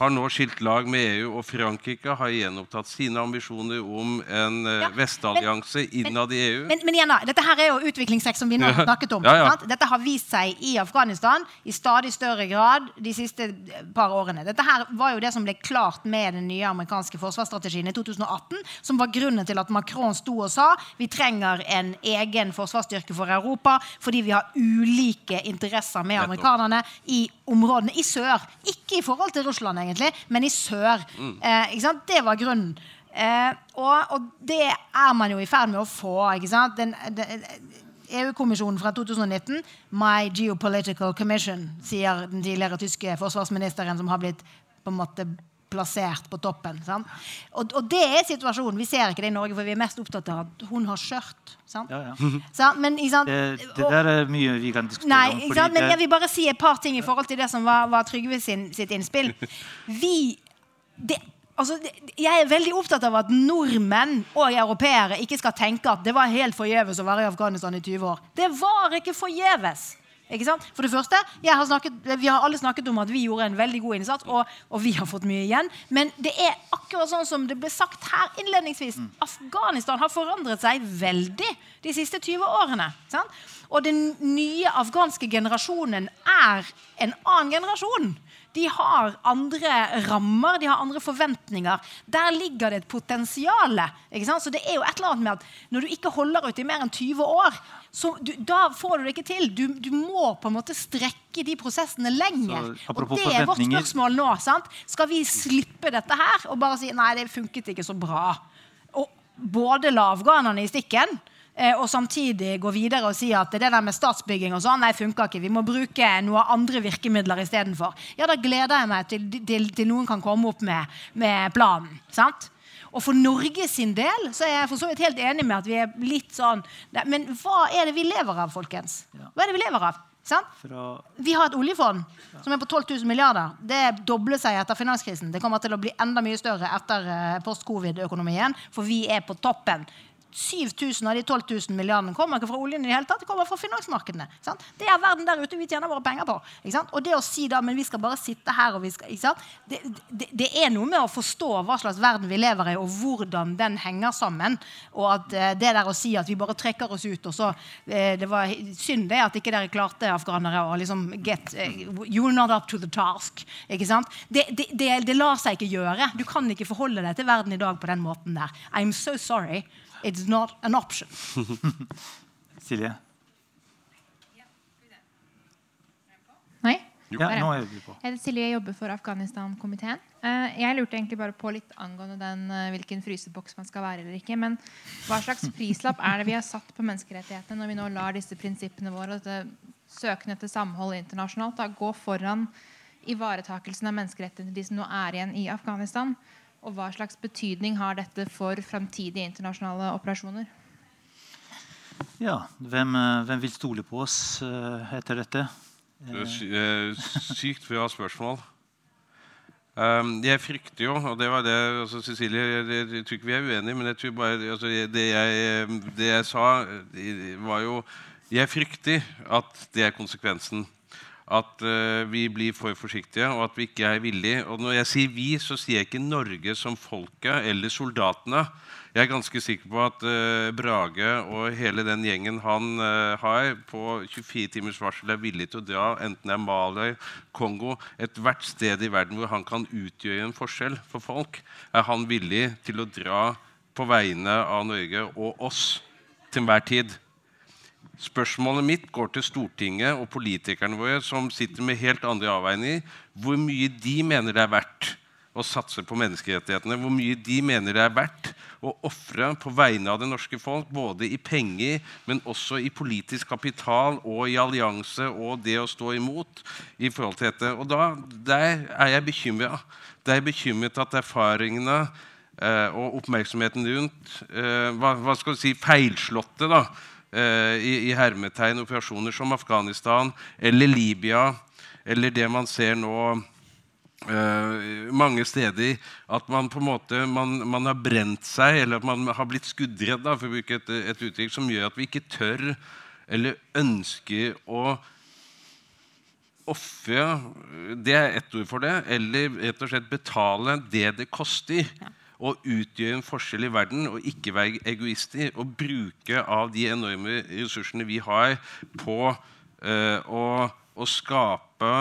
Har nå skilt lag med EU, og Frankrike har gjenopptatt sine ambisjoner om en eh, Ja, vestallianse innad i EU. Men, men igjen da, dette her er jo utviklingstrekk som vi nå har snakket om. Ja, ja. Dette har vist seg i Afghanistan i stadig større grad de siste par årene. Dette her var jo det som ble klart med den nye amerikanske forsvarsstrategien i 2018, som var grunnen til at Macron sto og sa vi trenger en egen forsvarsstyrke for Europa fordi vi har ulike interesser med amerikanerne i områdene i sør. Ikke i forhold til Russland, egentlig, men i sør. Mm. Eh, ikke sant? Det var grunnen. Eh, og, og det er man jo i ferd med å få. ikke sant? Den, den, EU-kommisjonen fra 2019, My Geopolitical Commission, sier den tidligere tyske forsvarsministeren som har blitt på en måte plassert på toppen. Sant? Og, og det er situasjonen. Vi ser ikke det i Norge, for vi er mest opptatt av at hun har skjørt. Sant? Ja, ja. Sant? Men? Det, det der er mye vi kan diskutere Nei, om. men jeg vil bare si et par ting i forhold til det som var, var Trygve sin, sitt innspill. Vi det, altså, Jeg er veldig opptatt av at nordmenn og europeere ikke skal tenke at det var helt forgjeves å være i Afghanistan i 20 år. Det var ikke forgjeves. For det første, har snakket, Vi har alle snakket om at vi gjorde en veldig god innsats, og, og vi har fått mye igjen. Men det er akkurat sånn som det ble sagt her innledningsvis. Afghanistan har forandret seg veldig de siste 20 årene. Sant? Og den nye afghanske generasjonen er en annen generasjon. De har andre rammer, de har andre forventninger. Der ligger det et potensial. Så det er jo et eller annet med at når du ikke holder ut i mer enn 20 år, så du, da får du det ikke til. Du, du må på en måte strekke de prosessene lenger. Så, Og det er vårt spørsmål nå. sant? Skal vi slippe dette her og bare si nei, det funket ikke så bra? Og både la afghanerne i stikken eh, og samtidig gå videre og si at det der med statsbygging og sånn, nei, funka ikke. Vi må bruke noen andre virkemidler istedenfor. Ja, da gleder jeg meg til, til, til noen kan komme opp med, med planen. sant? Og for Norge sin del så er jeg for så vidt helt enig med at vi er litt sånn Men hva er det vi lever av, folkens? Hva er det vi lever av? Sant? fra, Vi har et oljefond som er på 12 000 milliarder. Det dobler seg etter finanskrisen. Det kommer til å bli enda mye større etter eh, post-covid-økonomien, for vi er på toppen. 7000 av de 12 000 milliardene kommer ikke fra oljen, i det hele tatt, det kommer fra finansmarkedene. Det er verden der ute vi tjener våre penger på. Og det å si da, men vi skal bare sitte her og vi skal? Det, det, det er noe med å forstå hva slags verden vi lever i, og hvordan den henger sammen. Og at eh, det der å si at vi bare trekker oss ut, og så eh, Det var synd det at ikke dere klarte, afghanere, å liksom get eh, You're not up to the task. Ikke sant? Det, det lar seg ikke gjøre. Du kan ikke forholde deg til verden i dag på den måten der. I'm so sorry. It's not an option. Silje. Nei? Jo. Ja. nå er vi på. Jeg heter Silje, jeg jobber for Afghanistan-komiteen. Eh, Jeg lurte egentlig bare på litt angående den, eh, hvilken fryseboks man skal være eller ikke. Men hva slags prislapp er det vi har satt på menneskerettighetene når vi nå lar disse prinsippene våre, dette søken etter samhold internasjonalt, da, gå foran ivaretakelsen av menneskerettighetene til de som nå er igjen i Afghanistan? Og hva slags betydning har dette for framtidige internasjonale operasjoner? Ja, hvem, eh, hvem vil stole på oss eh, etter dette? Det er eh, Sykt bra spørsmål. Um, jeg frykter jo, og det var det altså Cecilie, jeg, jeg, jeg tror ikke vi er uenige, men jeg tror bare altså, det, jeg, det jeg sa, var jo Jeg frykter at det er konsekvensen. At uh, vi blir for forsiktige, og at vi ikke er villige. Og når jeg sier vi, så sier jeg ikke Norge som folket eller soldatene. Jeg er ganske sikker på at uh, Brage og hele den gjengen han uh, har, på 24 timers varsel er villig til å dra, enten det er Mali, Kongo, ethvert sted i verden hvor han kan utgjøre en forskjell for folk, er han villig til å dra på vegne av Norge og oss til enhver tid. Spørsmålet mitt går til Stortinget og politikerne våre, som sitter med helt andre avveininger. Hvor mye de mener det er verdt å satse på menneskerettighetene. Hvor mye de mener det er verdt å ofre på vegne av det norske folk. Både i penger, men også i politisk kapital og i allianse og det å stå imot. i forhold til dette. Og da, Der er jeg bekymra. Der er jeg bekymret at erfaringene eh, og oppmerksomheten rundt eh, hva, hva, skal du si, feilslåtte da, i, i hermetegn operasjoner som Afghanistan eller Libya, eller det man ser nå Uh, mange steder at man på en måte man, man, har brent seg, eller at man har blitt skuddredd, for å bruke et, et, uttrykk som gjør at vi ikke tør eller ønsker å ofre Det er ett ord for det. Eller rett og slett betale det det koster. Ja å utgjøre en forskjell i verden og ikke være egoister. Og bruke av de enorme ressursene vi har, på uh, å, å skape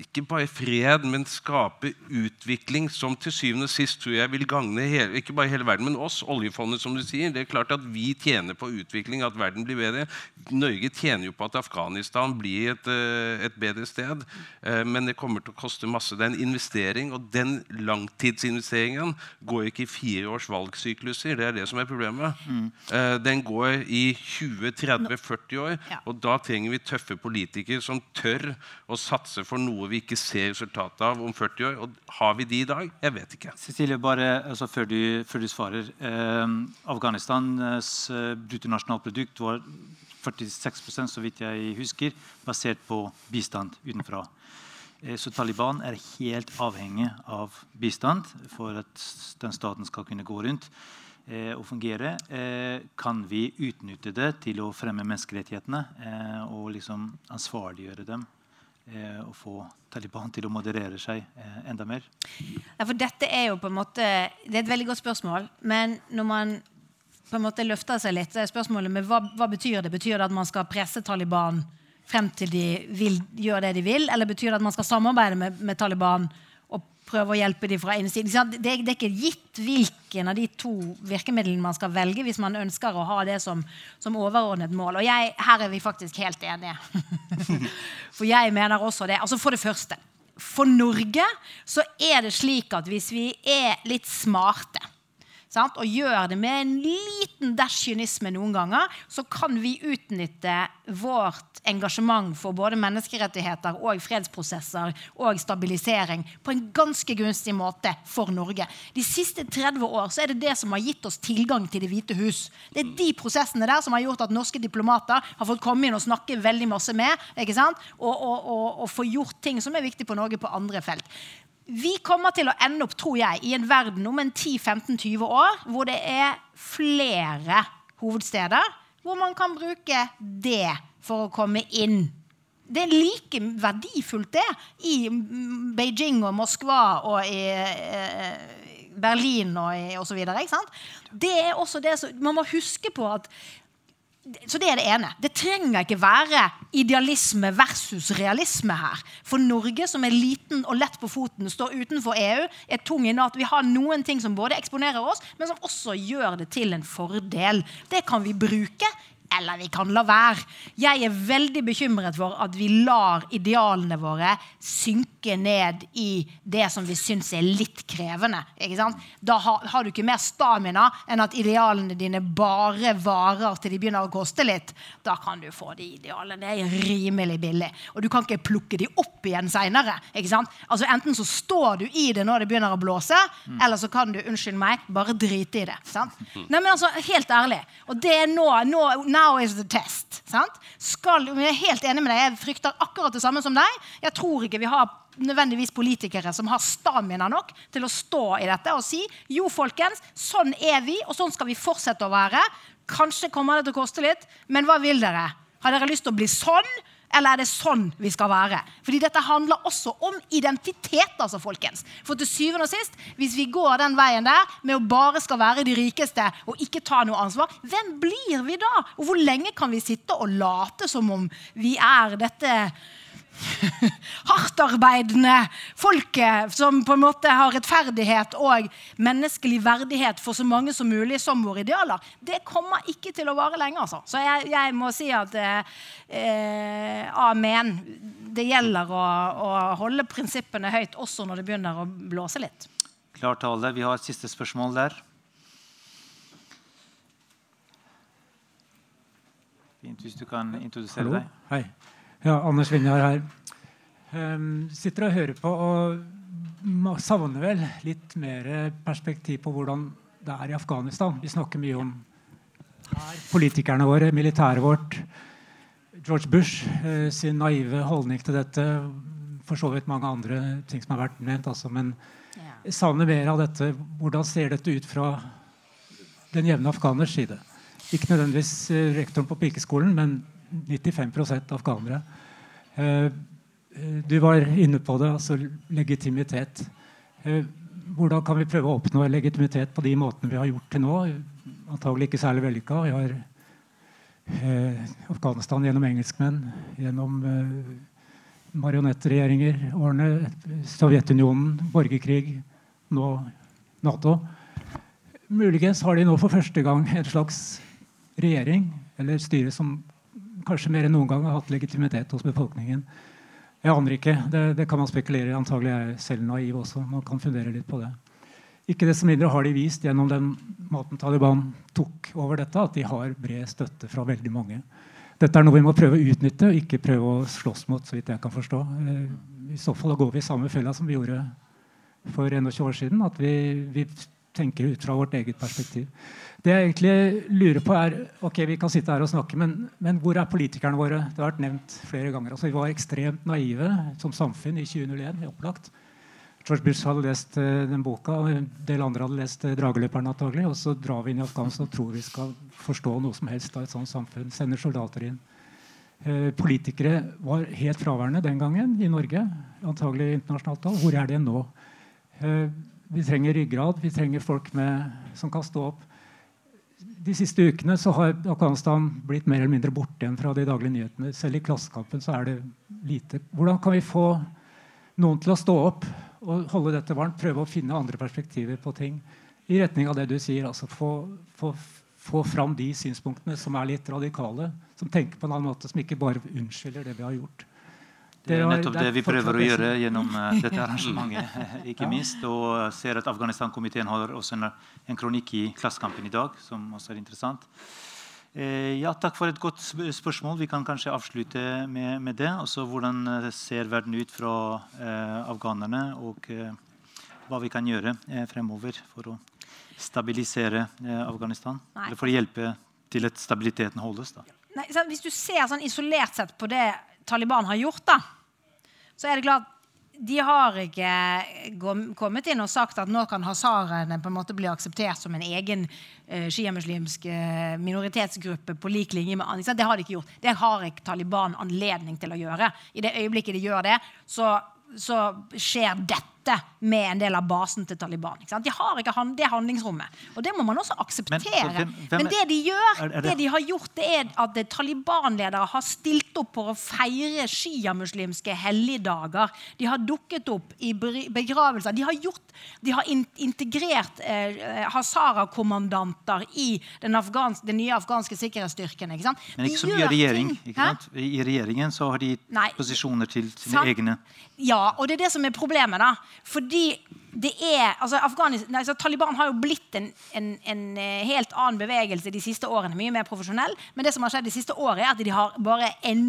ikke bare fred, men skape utvikling som til syvende og sist tror jeg vil gagne hele, ikke bare hele verden, men oss. Oljefondet, som du sier. Det er klart at Vi tjener på utvikling, at verden blir bedre. Norge tjener jo på at Afghanistan blir et, eh, et bedre sted. Eh, men det kommer til å koste masse. Det er en investering, og den langtidsinvesteringen går ikke i fire års valgsykluser. Det er det som er problemet. Mm. Eh, den går i 20-30-40 år, og da trenger vi tøffe politikere som tør å satse for noe vi ikke ser resultatet av om 40 år. Og har vi de i dag? Jeg vet ikke. Cecilie, bare altså, før, du, før, du, svarer. Eh, Afghanistans eh, bruttonasjonalprodukt var 46% så vidt jeg husker, basert på bistand utenfra. Eh, så Taliban er helt avhengig av bistand for at den staten skal kunne gå rundt eh, og fungere. Eh, kan vi utnytte det til å fremme menneskerettighetene eh, og liksom ansvarliggjøre dem? Eh, å få Taliban til å moderere seg eh, enda mer? Ja, for dette er jo på en måte, Det er et veldig godt spørsmål. Men når man på en måte løfter seg litt, så er spørsmålet med hva, hva betyr det? Betyr det at man skal presse Taliban frem til de vil gjøre det de vil? Eller betyr det at man skal samarbeide med, med Taliban prøve å hjelpe dem fra innsiden. Det, det, er ikke gitt hvilken av de to virkemidlene man skal velge hvis man ønsker å ha det som, som overordnet mål. Og jeg, her er vi faktisk helt enige. for jeg mener også det. Altså For det første, for Norge så er det slik at hvis vi er litt smarte sant? og gjør det med en liten dash kynisme noen ganger, så kan vi utnytte vårt engasjement for både menneskerettigheter og fredsprosesser og stabilisering på en ganske gunstig måte for Norge. De siste 30 år så er det det som har gitt oss tilgang til Det hvite hus. Det er de prosessene der som har gjort at norske diplomater har fått komme inn og snakke veldig masse med? Og, og, og, og få gjort ting som er viktig på Norge på andre felt vi kommer til å ende opp tror jeg, i en verden om en 10-15-20 år hvor det er flere hovedsteder hvor man kan bruke det for å komme inn. Det er like verdifullt det i Beijing og Moskva og i eh, Berlin og osv. Det er også det som, Man må huske på at så det er det ene. Det trenger ikke være idealisme versus realisme her. For Norge, som er liten og lett på foten, står utenfor EU, er tung i Nato. Vi har noen ting som både eksponerer oss, men som også gjør det til en fordel. Det kan vi bruke eller vi kan la være. Jeg er veldig bekymret for at vi lar idealene våre synke ned i det som vi syns er litt krevende. Da har, har, du ikke mer stamina enn at idealene dine bare varer til de begynner å koste litt. Da kan du få de idealene det er rimelig billig. Og du kan ikke plukke de opp igjen seinere. Altså, enten så står du i det når det begynner å blåse, mm. eller så kan du unnskyld meg, bare drite i det. Sant? Nei, men altså, Helt ærlig. Og det er nå, nå now is the test. Skal, jeg er helt enig med deg. Jeg frykter akkurat det samme som deg. Jeg tror ikke vi har nødvendigvis politikere som har stamina nok til å stå i dette og si jo, folkens, sånn er vi, og sånn skal vi fortsette å være. Kanskje kommer det til å koste litt, men hva vil dere? Har dere lyst til å bli sånn? Eller er det sånn vi skal være? Fordi dette handler også om identitet, altså, folkens. For til syvende og sist, hvis vi går den veien der med å bare skal være de rikeste og ikke ta noe ansvar, hvem blir vi da? Og hvor lenge kan vi sitte og late som om vi er dette hardtarbeidende folket som på en måte har rettferdighet og menneskelig verdighet for så mange som mulig som våre idealer, det kommer ikke til å vare lenge. Altså. Så jeg, jeg, må si at eh, amen. Det gjelder å, å holde prinsippene høyt også når det begynner å blåse litt. Klar tale. Vi har et siste spørsmål der. Fint hvis du kan introdusere Hallo. deg. Hei. Ja, Anders Vinjar her. Um, sitter og hører på og savner vel litt mer perspektiv på hvordan det er i Afghanistan. Vi snakker mye om her, politikerne våre, militæret vårt. George Bush uh, sin naive holdning til dette. For så vidt mange andre ting som har vært nevnt. Altså, men jeg savner mer av dette. Hvordan ser dette ut fra den jevne afghaners side? Ikke nødvendigvis uh, rektoren på pikeskolen, men 95% afghanere. Eh, du var inne på det, altså legitimitet. Eh, hvordan kan vi prøve å oppnå legitimitet på de måtene vi har gjort til nå? Antagelig ikke særlig vellykka. Vi har eh, Afghanistan gjennom engelskmenn, gjennom marionettregjeringer, årene, Sovjetunionen, borgerkrig, nå Nato. Muligens har de nå for første gang en slags regjering eller styre som kanskje mer enn noen gang har hatt legitimitet hos befolkningen. Jeg aner ikke. Det, det kan man spekulere i. Antagelig er jeg selv naiv også. Man kan fundere litt på det. Ikke desto mindre har de vist gjennom den måten Taliban tok over dette, at de har bred støtte fra veldig mange. Dette er noe vi må prøve å utnytte, og ikke prøve å slåss mot. så vidt jeg kan forstå. Eh, I så fall går vi i samme fella som vi gjorde for 21 år siden. At vi, vi tenker ut fra vårt eget perspektiv. Det jeg egentlig lurer på er, ok, Vi kan sitte her og snakke, men, men hvor er politikerne våre? Det har vært nevnt flere ganger. Altså, vi var ekstremt naive som samfunn i 2001. opplagt. George Bush hadde lest uh, den boka, og en del andre hadde lest uh, 'Drageløperen'. antagelig, Og så drar vi inn i Afghanistan og tror vi skal forstå noe som helst av et sånt samfunn. Sender soldater inn. Uh, politikere var helt fraværende den gangen i Norge. Antagelig internasjonalt. Hvor er det nå? vi trenger ryggrad. Vi trenger folk med, som kan stå opp de siste ukene så har Afghanistan blitt mer eller mindre borte igjen fra de daglige nyhetene. Selv i Klassekampen er det lite. Hvordan kan vi få noen til å stå opp og holde dette varmt? Prøve å finne andre perspektiver på ting i retning av det du sier. altså Få, få, få fram de synspunktene som er litt radikale. Som tenker på en annen måte, som ikke bare unnskylder det vi har gjort. Det er nettopp det vi prøver å gjøre gjennom uh, dette arrangementet. ikke minst, Og ser at Afghanistan-komiteen har også en, en, kronikk i Klassekampen i dag, som også er interessant. Eh, ja, Takk for et godt spørsmål. Vi kan kanskje avslutte med, med det. Også hvordan eh, ser verden ut fra eh, afghanerne, og eh, hva vi kan gjøre eh, fremover for å stabilisere Afghanistan? Nei. Eller for å hjelpe til at stabiliteten holdes. da. Nei, hvis du ser sånn isolert sett på det Taliban har gjort, da, så er det klart de har ikke kommet inn og sagt at nå kan hasarene på en måte bli akseptert som en egen uh, sjiamuslimsk uh, minoritetsgruppe på lik linje med andre. Det har de ikke gjort. Det har ikke Taliban anledning til å gjøre. I det øyeblikket de gjør det, så, så skjer dette dette med en del av basen til Taliban. De har ikke det handlingsrommet. Og det må man også akseptere. Men, hvem, hvem, Men det de gjør, er, er det? det? de har gjort, det er at Taliban-ledere har stilt opp for å feire sjiamuslimske helligdager. De har dukket opp i begravelser. De har, gjort, de har integrert eh, Hazara-kommandanter i den, den, nye afghanske sikkerhetsstyrken. Ikke Men ikke så mye regjering. I regjeringen så har de Nei. posisjoner til sine sant? egne. Ja, og det er det som er problemet. da. Fordi det er, altså, altså Taliban har jo blitt en, en, en, eh, helt annen bevegelse de siste årene. Mye mer profesjonell. Men det som har skjedd de siste årene er at de har bare en,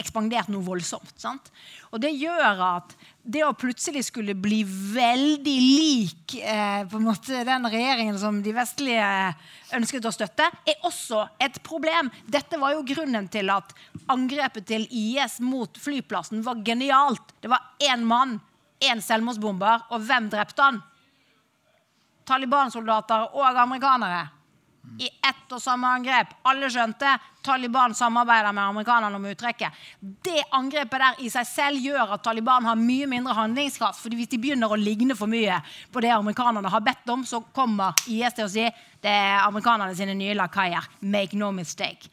ekspandert noe voldsomt. Sant? Og det gjør at det å plutselig skulle bli veldig lik eh, på en måte den regjeringen som de vestlige ønsket å støtte, er også et problem. Dette var jo grunnen til at angrepet til IS mot flyplassen var genialt. Det var én mann én selvmordsbomber, og hvem drepte han? Taliban-soldater og amerikanere. I ett og samme angrep. Alle skjønte Taliban samarbeider med amerikanerne om uttrekket. Det angrepet der i seg selv gjør at Taliban har mye mindre handlingskraft. fordi hvis de begynner å ligne for mye på det amerikanerne har bedt om, så kommer IS til å si det er amerikanerne sine nye lakaier. Make no mistake.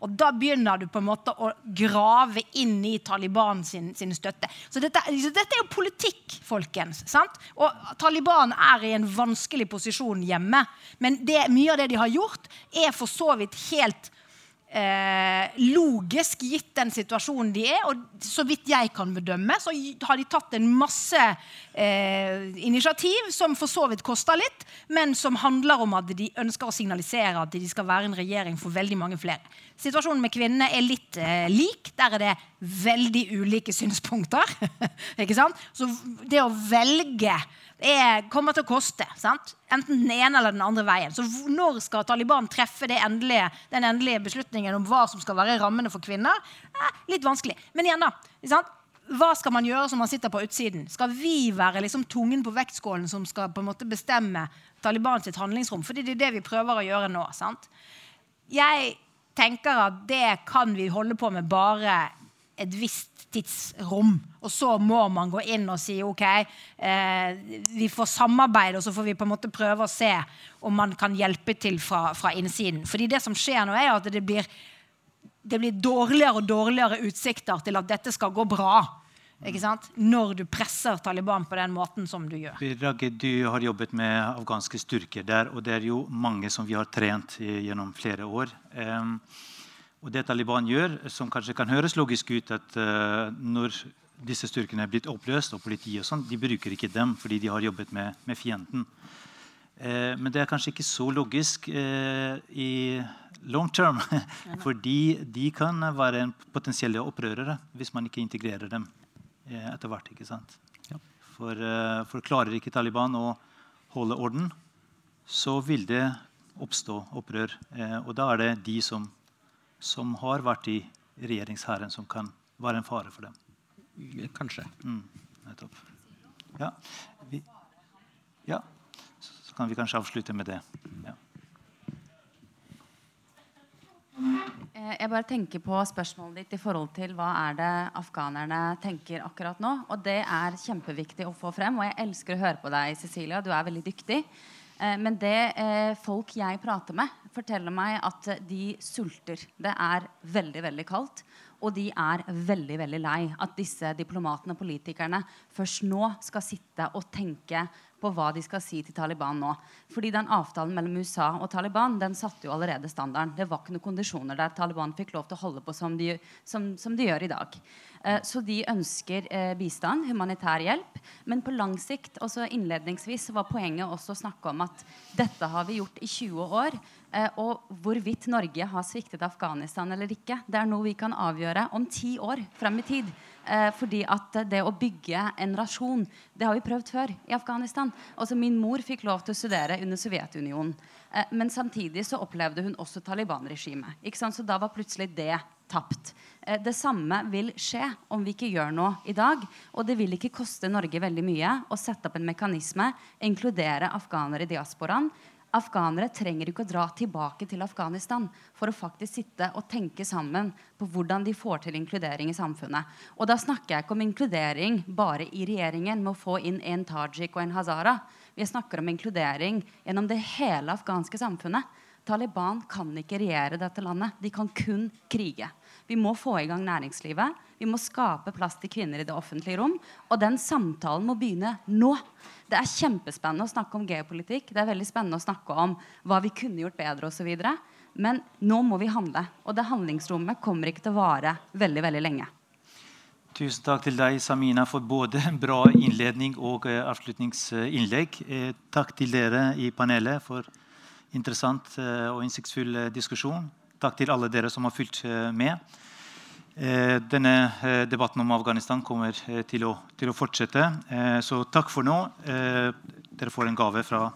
Og da begynner du på en måte å grave inn i Taliban sin, sin støtte. Så dette, så dette, er jo politikk, folkens. Sant? Og Taliban er i en vanskelig posisjon hjemme. Men det, mye av det de har gjort, er for så vidt helt eh, logisk gitt den situasjonen de er. Og så vidt jeg kan bedømme, så har de tatt en masse eh, initiativ som for så vidt koster litt, men som handler om at de ønsker å signalisere at de skal være en regjering for veldig mange flere. Situasjonen med kvinnene er litt eh, lik. Der er det veldig ulike synspunkter. Så det å velge er, kommer til å koste. Sant? Enten den ene eller den andre veien. Så når skal Taliban treffe endelige, den endelige beslutningen om hva som skal være rammene for kvinner? Eh, litt vanskelig. Men igjen, da. Hva skal man gjøre som man sitter på utsiden? Skal vi være liksom tungen på vektskålen som skal på en måte bestemme Taliban sitt handlingsrom? Fordi det er det vi prøver å gjøre nå. sant? Jeg tenker at det kan vi holde på med bare et visst tidsrom. Og så må man gå inn og si OK, eh, vi får samarbeide, og så får vi på en måte prøve å se om man kan hjelpe til fra, fra innsiden. Fordi det som skjer nå, er at det blir, det blir dårligere og dårligere utsikter til at dette skal gå bra. Når du presser Taliban på den måten som du gjør. Birage, du har jobbet med afghanske styrker der, og det er jo mange som vi har trent gjennom flere år. Og det Taliban gjør, som kanskje kan høres logisk ut, at uh, når disse styrkene er blitt oppløst, og politiet og sånn, de bruker ikke dem fordi de har jobbet med, med fienden. Uh, men det er kanskje ikke så logisk uh, i long term. fordi de kan være en potensielle opprørere hvis man ikke integrerer dem etter hvert. ikke sant? Ja. For, for klarer ikke Taliban å holde orden, så vil det oppstå opprør. og da er det de som som har vært i regjeringshæren, som kan være en fare for dem. Kanskje. Mm, nettopp. Ja. Vi, ja. Så kan vi kanskje avslutte med det. Ja. Eh, jeg bare tenker på spørsmålet ditt i forhold til hva er det afghanerne tenker akkurat nå. Og det er kjempeviktig å få frem. Og jeg elsker å høre på deg, Cecilia. Du er veldig dyktig. Eh, men det eh, folk jeg prater med, forteller meg at de sulter. Det er veldig, veldig kaldt. Og de er veldig veldig lei at disse diplomatene og politikerne først nå skal sitte og tenke på hva de skal si til Taliban nå. Fordi den avtalen mellom USA og Taliban den satte jo allerede standarden. Det var ikke noen kondisjoner der Taliban fikk lov til å holde på som de, som, som de gjør i dag. Eh, så de ønsker eh, bistand, humanitær hjelp. Men på lang sikt, også innledningsvis, var poenget også å snakke om at dette har vi gjort i 20 år. Eh, og hvorvidt Norge har sviktet Afghanistan eller ikke, det er noe vi kan avgjøre om ti år frem i tid. Eh, fordi at det å bygge en rasjon, det har vi prøvd før i Afghanistan. Også min mor fikk lov til å studere under Sovjetunionen. Eh, men samtidig så opplevde hun også Taliban-regimet. Så da var plutselig det tapt. Det samme vil skje om vi ikke gjør noe i dag. Og det vil ikke koste Norge veldig mye å sette opp en mekanisme, inkludere afghanere i diasporaen, Afghanere trenger ikke å dra tilbake til Afghanistan for å faktisk sitte og tenke sammen på hvordan de får til inkludering i samfunnet. Og da snakker jeg ikke om inkludering bare i regjeringen med å få inn en tajik og en hazara. Vi snakker om inkludering gjennom det hele afghanske samfunnet. Taliban kan ikke regjere dette landet. De kan kun krige. Vi må få i gang næringslivet. Vi må skape plass til kvinner i det offentlige rom. Og den samtalen må begynne nå. Det er kjempespennende å snakke om geopolitikk. Det er veldig spennende å snakke om hva vi kunne gjort bedre osv. Men nå må vi handle. Og det handlingsrommet kommer ikke til å vare veldig, veldig lenge. Tusen takk til deg, Samina, for både en bra innledning og uh, avslutningsinnlegg. Uh, takk til dere i panelet for interessant uh, og innsiktsfull diskusjon. Takk til alle dere som har fulgt med. Eh, denne eh, debatten om Afghanistan kommer eh, til å, til å fortsette. Så takk for nå. Dere får en gave fra